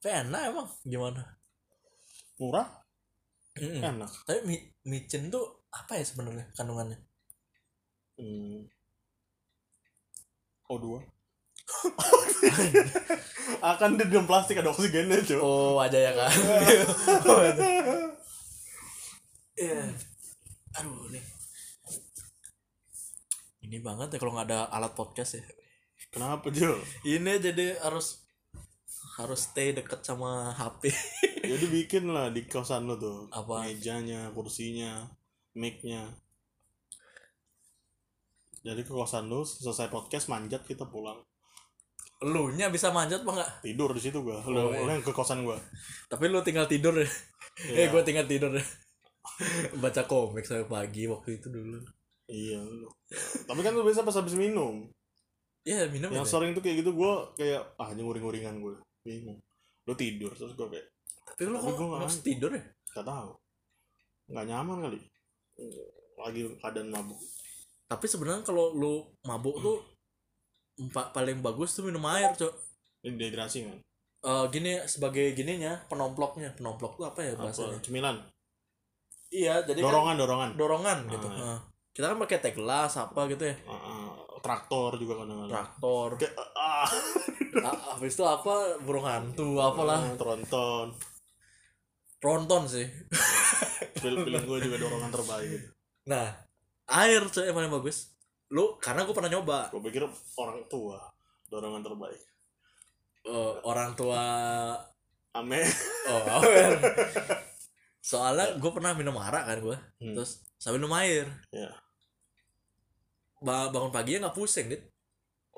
Enak emang gimana? Murah, Mm-mm. enak. tapi mi- micin tuh apa ya sebenarnya kandungannya Hmm. O2. Akan di dalam plastik ada oksigennya, cuy. oh ada ya kan Oh, ada. Iya. aduh nih ini banget ya kalau nggak ada alat podcast ya Kenapa, Jul? ini jadi harus harus stay deket sama HP Jadi bikin lah di kosan lo tuh. Apa? Mejanya, kursinya, mic-nya. Jadi ke kosan lu selesai podcast manjat kita pulang. lu nya bisa manjat apa enggak Tidur di situ gua. Lu, Oh, iya. lu yang ke kosan gua. tapi lu tinggal tidur ya Iya. eh gue tinggal tidur ya baca komik sampai pagi waktu itu dulu Iya. lu. Tapi kan lu biasa pas habis minum. Iya minum yang ya. sering tuh kayak gitu gua kayak ah nguring-nguringan gue. Bingung. Lu tidur terus gua kayak Tapi lu kok harus tidur ya? gak tahu. Nggak nyaman kali. Lagi keadaan mabuk. Tapi sebenarnya kalau lu mabuk tuh empat paling bagus tuh minum air, Cok. Ini dehidrasi kan? Eh gini sebagai gininya penomploknya. Penomplok tuh apa ya Apa? bahasanya? Cemilan. Iya, jadi kan Dorongan, dorongan. dorongan gitu. Ah, iya. Heeh. Kita kan pakai teh gelas apa gitu ya. Ah, ah, traktor juga kadang-kadang. Traktor. Kayak ah, Ah, Habis itu apa burung hantu apalah. ah, tronton. Tronton sih. Film-film gue juga dorongan terbaik gitu. Nah, air Cok yang paling bagus. Lu karena gue pernah nyoba Gue pikir orang tua dorongan terbaik. eh, orang tua Ame. Oh, awer. Soalnya gue pernah minum arak kan gue, Hmm. terus sambil minum air. Ya. Ba- bangun pagi nggak pusing, dit.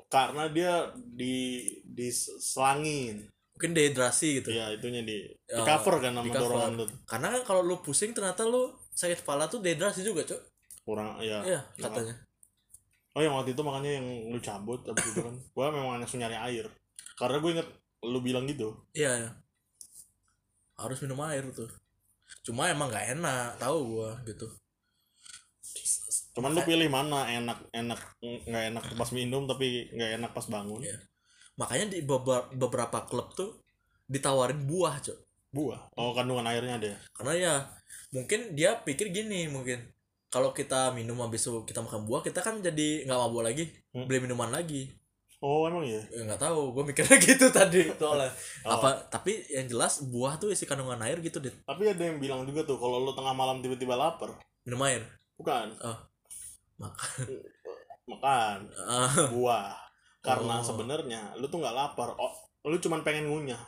Karena dia di diselangin. Mungkin dehidrasi gitu. Ya, itunya di, di Ya, cover kan sama di cover. dorongan lu. Karena kan kalau lu pusing ternyata lu sakit kepala tuh dehidrasi juga, Cok. Kurang ya. Iya, ya. katanya. Oh yang waktu itu makanya yang lu cabut abis itu kan. Gua memang langsung nyari air. Karena gue inget lu bilang gitu. Iya, iya. Harus minum air tuh. Cuma emang nggak enak, tahu gua gitu. Cuman lu pilih mana enak enak nggak enak pas minum tapi nggak enak pas bangun. Iya. Makanya di beber- beberapa klub tuh ditawarin buah, Cok. Buah. Oh kandungan airnya ada. ya? karena ya mungkin dia pikir gini mungkin kalau kita minum habis itu kita makan buah kita kan jadi nggak mabuk lagi Hmm. beli minuman lagi Oh emang ya. Nggak tahu gue mikirnya gitu tadi soalnya Oh. apa tapi yang jelas buah tuh isi kandungan air gitu deh Tapi ada yang bilang juga tuh kalau lu tengah malam tiba-tiba lapar, minum air bukan makan makan Ah, buah. Karena Oh. sebenarnya lu tuh nggak lapar. Oh, lu cuman pengen ngunyah.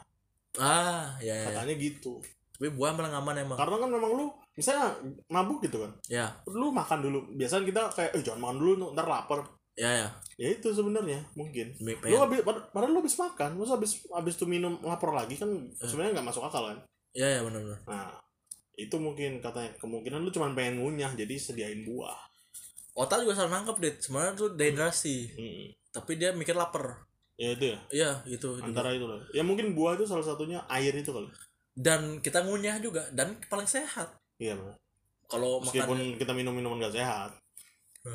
ah ya, ya, ya. Katanya gitu. tapi buah malah aman emang Karena kan memang lu misalnya mabuk gitu kan. ya Lu makan dulu. Biasanya kita kayak eh jangan makan dulu ntar lapar. ya ya Ya itu sebenarnya mungkin. Lu habis pad- padahal lu habis makan, terus habis habis tuh minum lapar lagi kan Eh. sebenarnya nggak masuk akal kan. ya ya benar-benar Nah, itu mungkin katanya kemungkinan lu cuma pengen ngunyah jadi sediain buah. otak juga salah nangkep deh sebenarnya tuh dehidrasi Mm. Tapi dia mikir lapar Ya itu ya. iya itu juga. Antara itu loh. Ya mungkin buah itu salah satunya air itu kali. dan kita ngunyah juga dan paling sehat Iya, kalau Meskipun makan kita minum minuman gak sehat.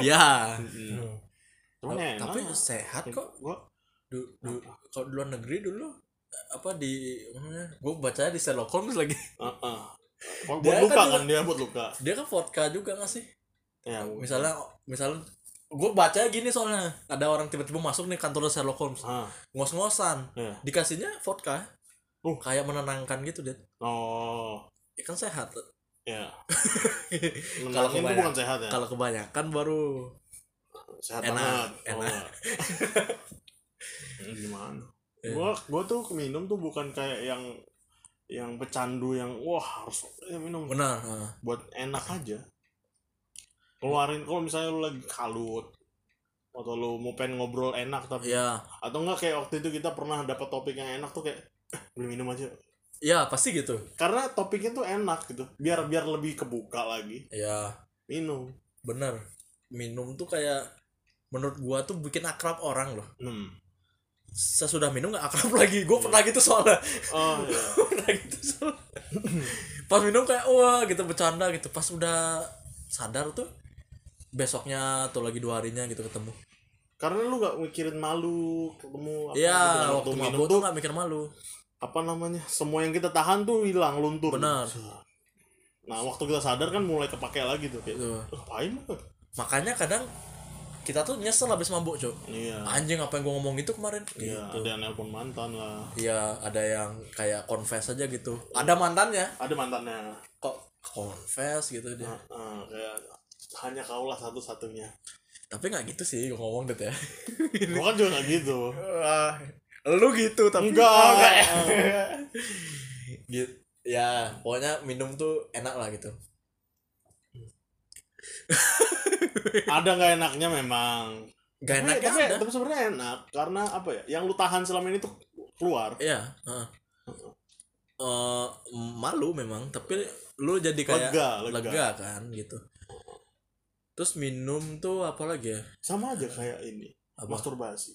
ya Mm. Cuman ya tapi enak. sehat kok Gua du, du, kalau di luar negeri dulu apa di mana gue bacanya di Sherlock Holmes lagi Heeh. Buat Dia luka kan kan dia buat luka. dia kan vodka juga nggak sih Ya, misalnya misalnya gue baca gini soalnya ada orang tiba-tiba masuk nih kantor Sherlock Holmes ah, ngos-ngosan ya. dikasihnya vodka Uh. kayak menenangkan gitu deh Oh, ya kan sehat ya. Kalau itu kebanyakan- bukan sehat ya. kalau kebanyakan baru sehat enak, banget. enak. Oh. Ini Gimana? Ya. Gua gua tuh minum tuh bukan kayak yang yang pecandu yang wah harus ya minum benar buat enak aja. Keluarin kalau misalnya lu lagi kalut atau lu mau pengen ngobrol enak tapi ya atau enggak kayak waktu itu kita pernah dapat topik yang enak tuh kayak eh, beli minum aja. Ya pasti gitu. Karena topiknya tuh enak gitu biar biar lebih kebuka lagi. Ya minum. Bener. Minum tuh kayak menurut gua tuh bikin akrab orang loh. Hmm. sesudah minum nggak akrab lagi. Gue pernah gitu soalnya. Oh iya. Pernah gitu soalnya. Pas minum kayak wah gitu bercanda gitu. Pas udah sadar tuh besoknya atau lagi dua harinya gitu ketemu karena lu nggak mikirin malu ketemu apa kan. waktu minum mabuk tuh nggak mikir malu. apa namanya semua yang kita tahan tuh hilang luntur Benar. nah waktu kita sadar kan mulai kepake lagi tuh kayak Tuh. "Eh, ngapain lu?" Makanya kadang kita tuh nyesel habis mabuk, Cuk. iya Anjing apa yang gua ngomong itu kemarin? iya Gitu. ada yang nelpon mantan lah Iya, ada yang kayak confess aja gitu. Ada mantannya, ada mantannya kok confess gitu dia. Nah, eh, kayak hanya kaulah satu-satunya Tapi nggak gitu sih gua ngomong gitu ya. gua kan juga nggak gitu Wah, lu gitu tapi Enggak. Oh, enggak ya. gitu. Ya, pokoknya minum tuh enak lah gitu. ada nggak enaknya memang Gak tapi, enaknya tapi, ada. tapi sebenarnya enak karena apa ya yang lu tahan selama ini tuh keluar Iya, heeh. Eh, malu memang, tapi lu jadi kayak lega lega, lega kan gitu. Terus minum tuh apa lagi ya? sama aja kayak ini Apa? masturbasi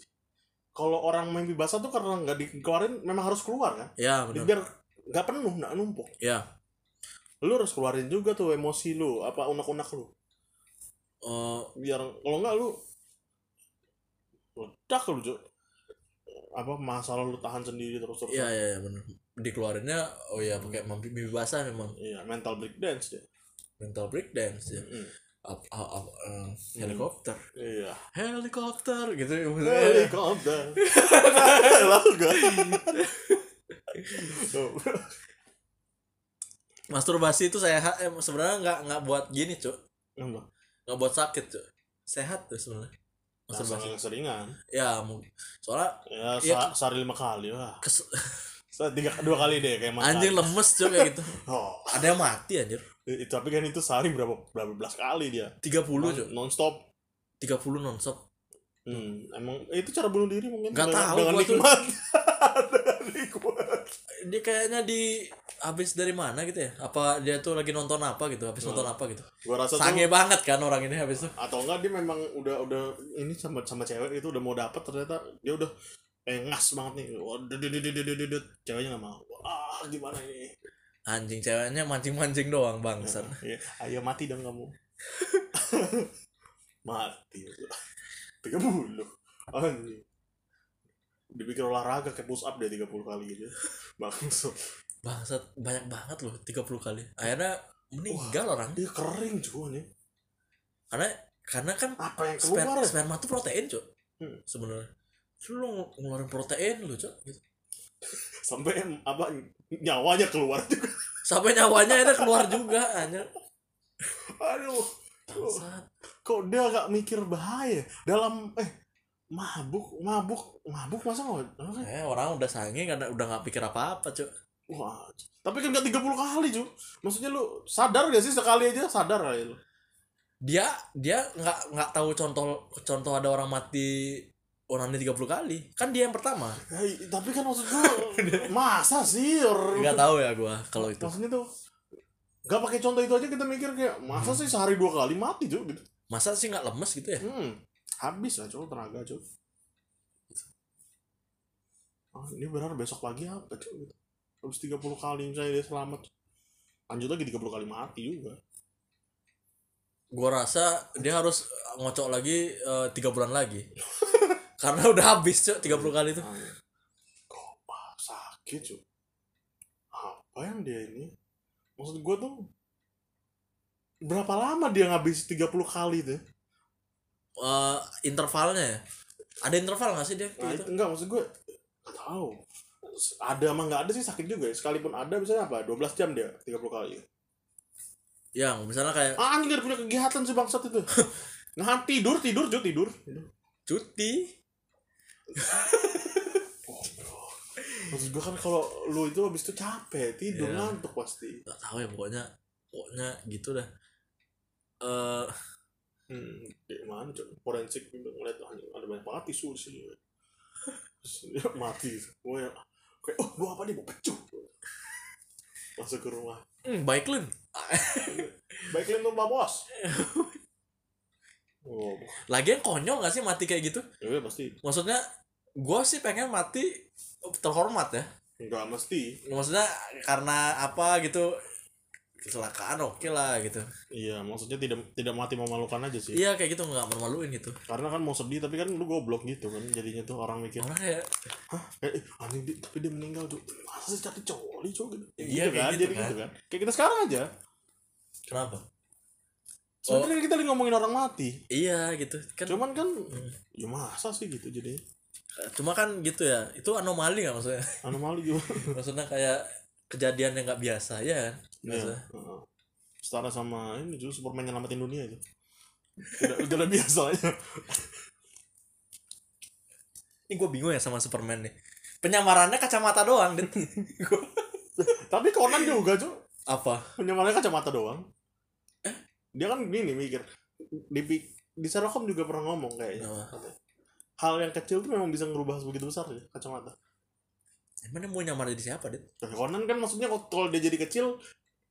kalau orang mimpi basah tuh karena nggak dikeluarin memang harus keluar kan Ya, benar. biar nggak penuh nggak numpuk Ya. lu harus keluarin juga tuh emosi lu apa unek-unek lu Eh, biar kalau nggak lu ledak lu Cuk. apa masalah lu tahan sendiri terus terus iya iya ya, benar. Dikeluarinnya oh ya pakai mimpi basah memang iya mental breakdance ya mental breakdance ya. Mm. Up, up, up, eh, helikopter. iya Helikopter gitu. helikopter lalu gak Masturbasi itu sehat eh, sebenarnya nggak nggak buat gini, Cuk. Enggak. Nggak buat sakit, Cuk. Sehat tuh sebenarnya. Masturbasi. yang seringan Ya, soalnya ya sa- sehari lima kali lah kes- tiga dua kali deh kayak makan anjing lemes Cuk kayak gitu. oh Ada yang mati anjir. I- tapi kan itu sehari berapa berapa belas kali dia 30, Cuk. non stop 30 nonstop. hmm, emang itu cara bunuh diri mungkin Nggak dengan, tahu, dengan tuh- nikmat Dia kayaknya di habis dari mana gitu ya? Apa dia tuh lagi nonton apa gitu? Habis nonton apa gitu? gua rasa tuh Sange banget kan orang ini habis tuh. atau enggak dia memang udah udah ini sama sama cewek itu udah mau dapet ternyata dia udah eh ngas banget nih ceweknya nggak mau ah gimana ini Anjing ceweknya mancing-mancing doang bangsat. Iya, ayo mati dong kamu mati tiga puluh anjing dipikir olahraga kayak push up dia 30 kali gitu maksud Bangsat banyak banget loh 30 kali. Akhirnya meninggal orang. dia kering cuy nih Karena karena kan apa yang sper, keluar ya? sperma tuh protein, Cuk. Hmm. Sebenarnya. Lu ng- ngeluarin protein lu, Cuk. Gitu. Sampai apa nyawanya keluar juga. Sampai nyawanya itu keluar juga anjir. aduh. Kok dia gak mikir bahaya dalam eh mabuk mabuk mabuk masa nggak? Apa? Eh, orang udah sange karena udah nggak pikir apa-apa, Cuk. wah tapi kan gak 30 kali cuy maksudnya lu sadar gak sih sekali aja? Sadar kali lu. Dia dia nggak nggak tahu contoh contoh ada orang mati orangnya 30 kali. Kan dia yang pertama. Ya, i- tapi kan maksud gua masa sih or, Nggak tahu ya gua kalau itu. maksudnya tuh gak pakai contoh itu aja kita mikir kayak masa sih sehari dua kali mati cuy gitu Masa sih nggak lemes gitu ya? hmm habis lah cuy tenaga cuy ah, ini benar besok pagi apa cuy gitu. habis 30 kali misalnya dia selamat lanjut lagi 30 kali mati juga Gua rasa dia harus ngocok lagi eh, tiga bulan lagi. Karena udah habis, Cuk, 30 kali itu. Kok sakit cuy apa yang dia ini maksud gua tuh berapa lama dia ngabis 30 kali tuh Eh, intervalnya ya. Ada interval nggak sih dia? Nah, itu enggak maksud gue enggak tahu. Ada sama enggak ada sih sakit juga ya. Sekalipun ada misalnya apa? 12 jam dia 30 kali. Yang misalnya kayak Ah, gak punya kegiatan sih bangsat itu. Nah, tidur, tidur, Jo, tidur. cuti. Oh, bro. Maksud gue kan kalau lu itu habis itu capek, tidur Iya. ngantuk pasti. Gak tahu ya pokoknya pokoknya gitu dah. Eh Hmm, di mana coba forensik ngeliat ada banyak banget tisu di sini. Dia mati. Gue ya, kayak oh, gua apa nih mau pecuh. Masuk ke rumah. hmm, baik Lun. Baik tuh Bos. oh lagian konyol gak sih mati kayak gitu ya pasti maksudnya gue sih pengen mati terhormat ya. Nggak mesti. Maksudnya karena apa gitu? Kecelakaan oke lah gitu. Iya maksudnya tidak tidak mati memalukan aja sih. Iya kayak gitu nggak malu-maluin gitu. Karena kan mau sedih tapi kan lu goblok gitu kan jadinya tuh orang mikir orang kayak hah eh, eh anjing dia- tapi dia meninggal tuh. Masa sih cari coli cowok gitu. Iya, gitu kayak kan gitu jadi kan. gitu kan. kayak kita sekarang aja. Kenapa? Sebenarnya kita lagi ngomongin orang mati. Iya gitu. Kan cuman kan Hmm. ya masa sih gitu jadinya cuma kan gitu ya itu anomali nggak maksudnya? Anomali juga. Maksudnya kayak kejadian yang nggak biasa ya kan? Iya, Biasa. heeh. setara sama ini juga Superman nyelamatin dunia itu. Udah udah lebih biasa aja ini gue bingung ya sama Superman nih. Penyamarannya kacamata doang. Gua- tapi Conan juga cuy apa? Penyamarannya kacamata doang. Dia kan gini mikir. Di di Sherlock Holmes juga pernah ngomong kayaknya? Hal yang kecil tuh memang bisa ngerubah sebegitu besar ya kacamata. Emang dia mau nyamar jadi siapa dit? Nah, Conan kan maksudnya kalau- dia jadi kecil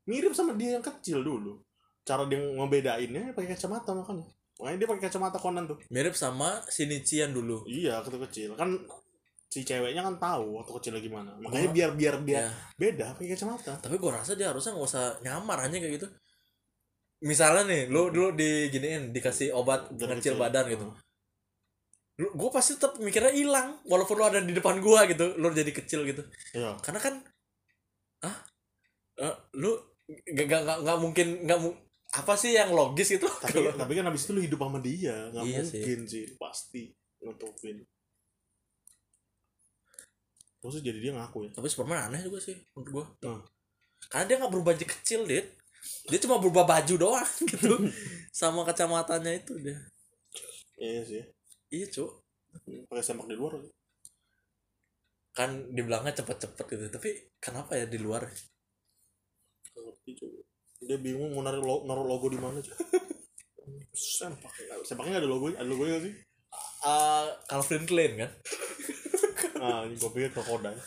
mirip sama dia yang kecil dulu. Cara dia ngebedainnya pakai kacamata makanya. Makanya dia pakai kacamata Conan tuh. Mirip sama Shinichi yang dulu. Iya waktu kecil. Kan si ceweknya kan tahu waktu kecilnya gimana. Makanya Gua- biar biar biar ya beda pakai kacamata. Tapi gue rasa dia harusnya nggak usah nyamar aja kayak gitu. Misalnya nih lu dulu diginiin dikasih obat Dari kecil. badan gitu. Heeh. Gue pasti tetap mikirnya hilang walaupun lu ada di depan gua gitu lu jadi kecil gitu. Iya. Karena kan ah Eh, lu gak, gak, gak, gak mungkin nggak mu apa sih yang logis itu tapi kalau tapi kan habis itu lu hidup sama dia nggak Iya sih. mungkin sih. pasti nutupin. Terus jadi dia ngaku ya. Tapi Superman aneh juga sih menurut gua. Hmm. karena dia nggak berubah jadi kecil dit. Dia cuma berubah baju doang gitu. Sama kacamatanya itu dia. Iya sih iya cuk. Pakai sempak di luar kan dibilangnya cepet-cepet gitu tapi kenapa ya di luar? Ngerti dia bingung mau naruh logo, naruh logo di mana coba sempak. Sempaknya ada logonya ada logonya nggak sih? Uh, Calvin Klein kan? Nah ini gue pikir krokodil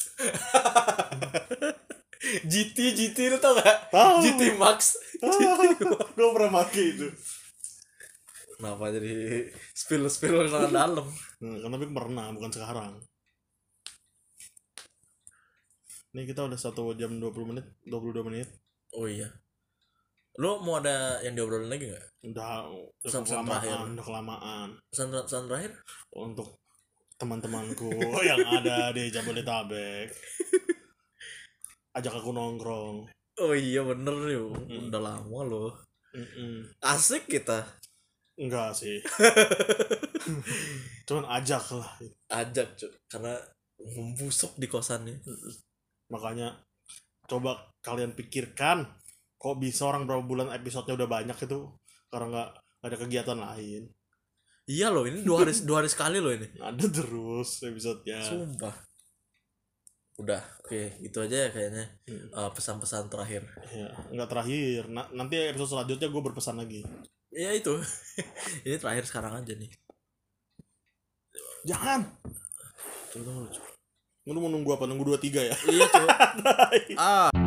GT GT lu tau gak Tahu. GT Max. Gue pernah pakai itu kenapa jadi spill spill ke dalam hmm, kan tapi pernah bukan sekarang. Ini kita udah satu jam 20 menit 22 menit. Oh iya. Lu mau ada yang diobrolin lagi nggak? Udah udah Pesan-pesan terakhir. kelamaan udah kelamaan. Pesan pesan terakhir? Untuk teman-temanku yang ada di Jabodetabek. Ajak aku nongkrong. Oh iya bener yuk Hmm. udah lama loh. Mm-mm. asik kita enggak sih. Cuman ajak lah. Ajak cuy karena membusuk di kosannya. Makanya coba kalian pikirkan kok bisa orang berapa bulan episodenya udah banyak itu karena nggak ada kegiatan lain. Iya loh ini dua hari dua hari sekali loh ini. Ada terus episodenya. Sumpah. Udah oke itu aja ya kayaknya Hmm. Uh, pesan-pesan terakhir. Ya nggak terakhir. Na- nanti episode selanjutnya gue berpesan lagi ya itu. Ini terakhir sekarang aja nih. Jangan. Tunggu tunggu, lu mau nunggu apa? Nunggu dua tiga ya? Iya cuy ah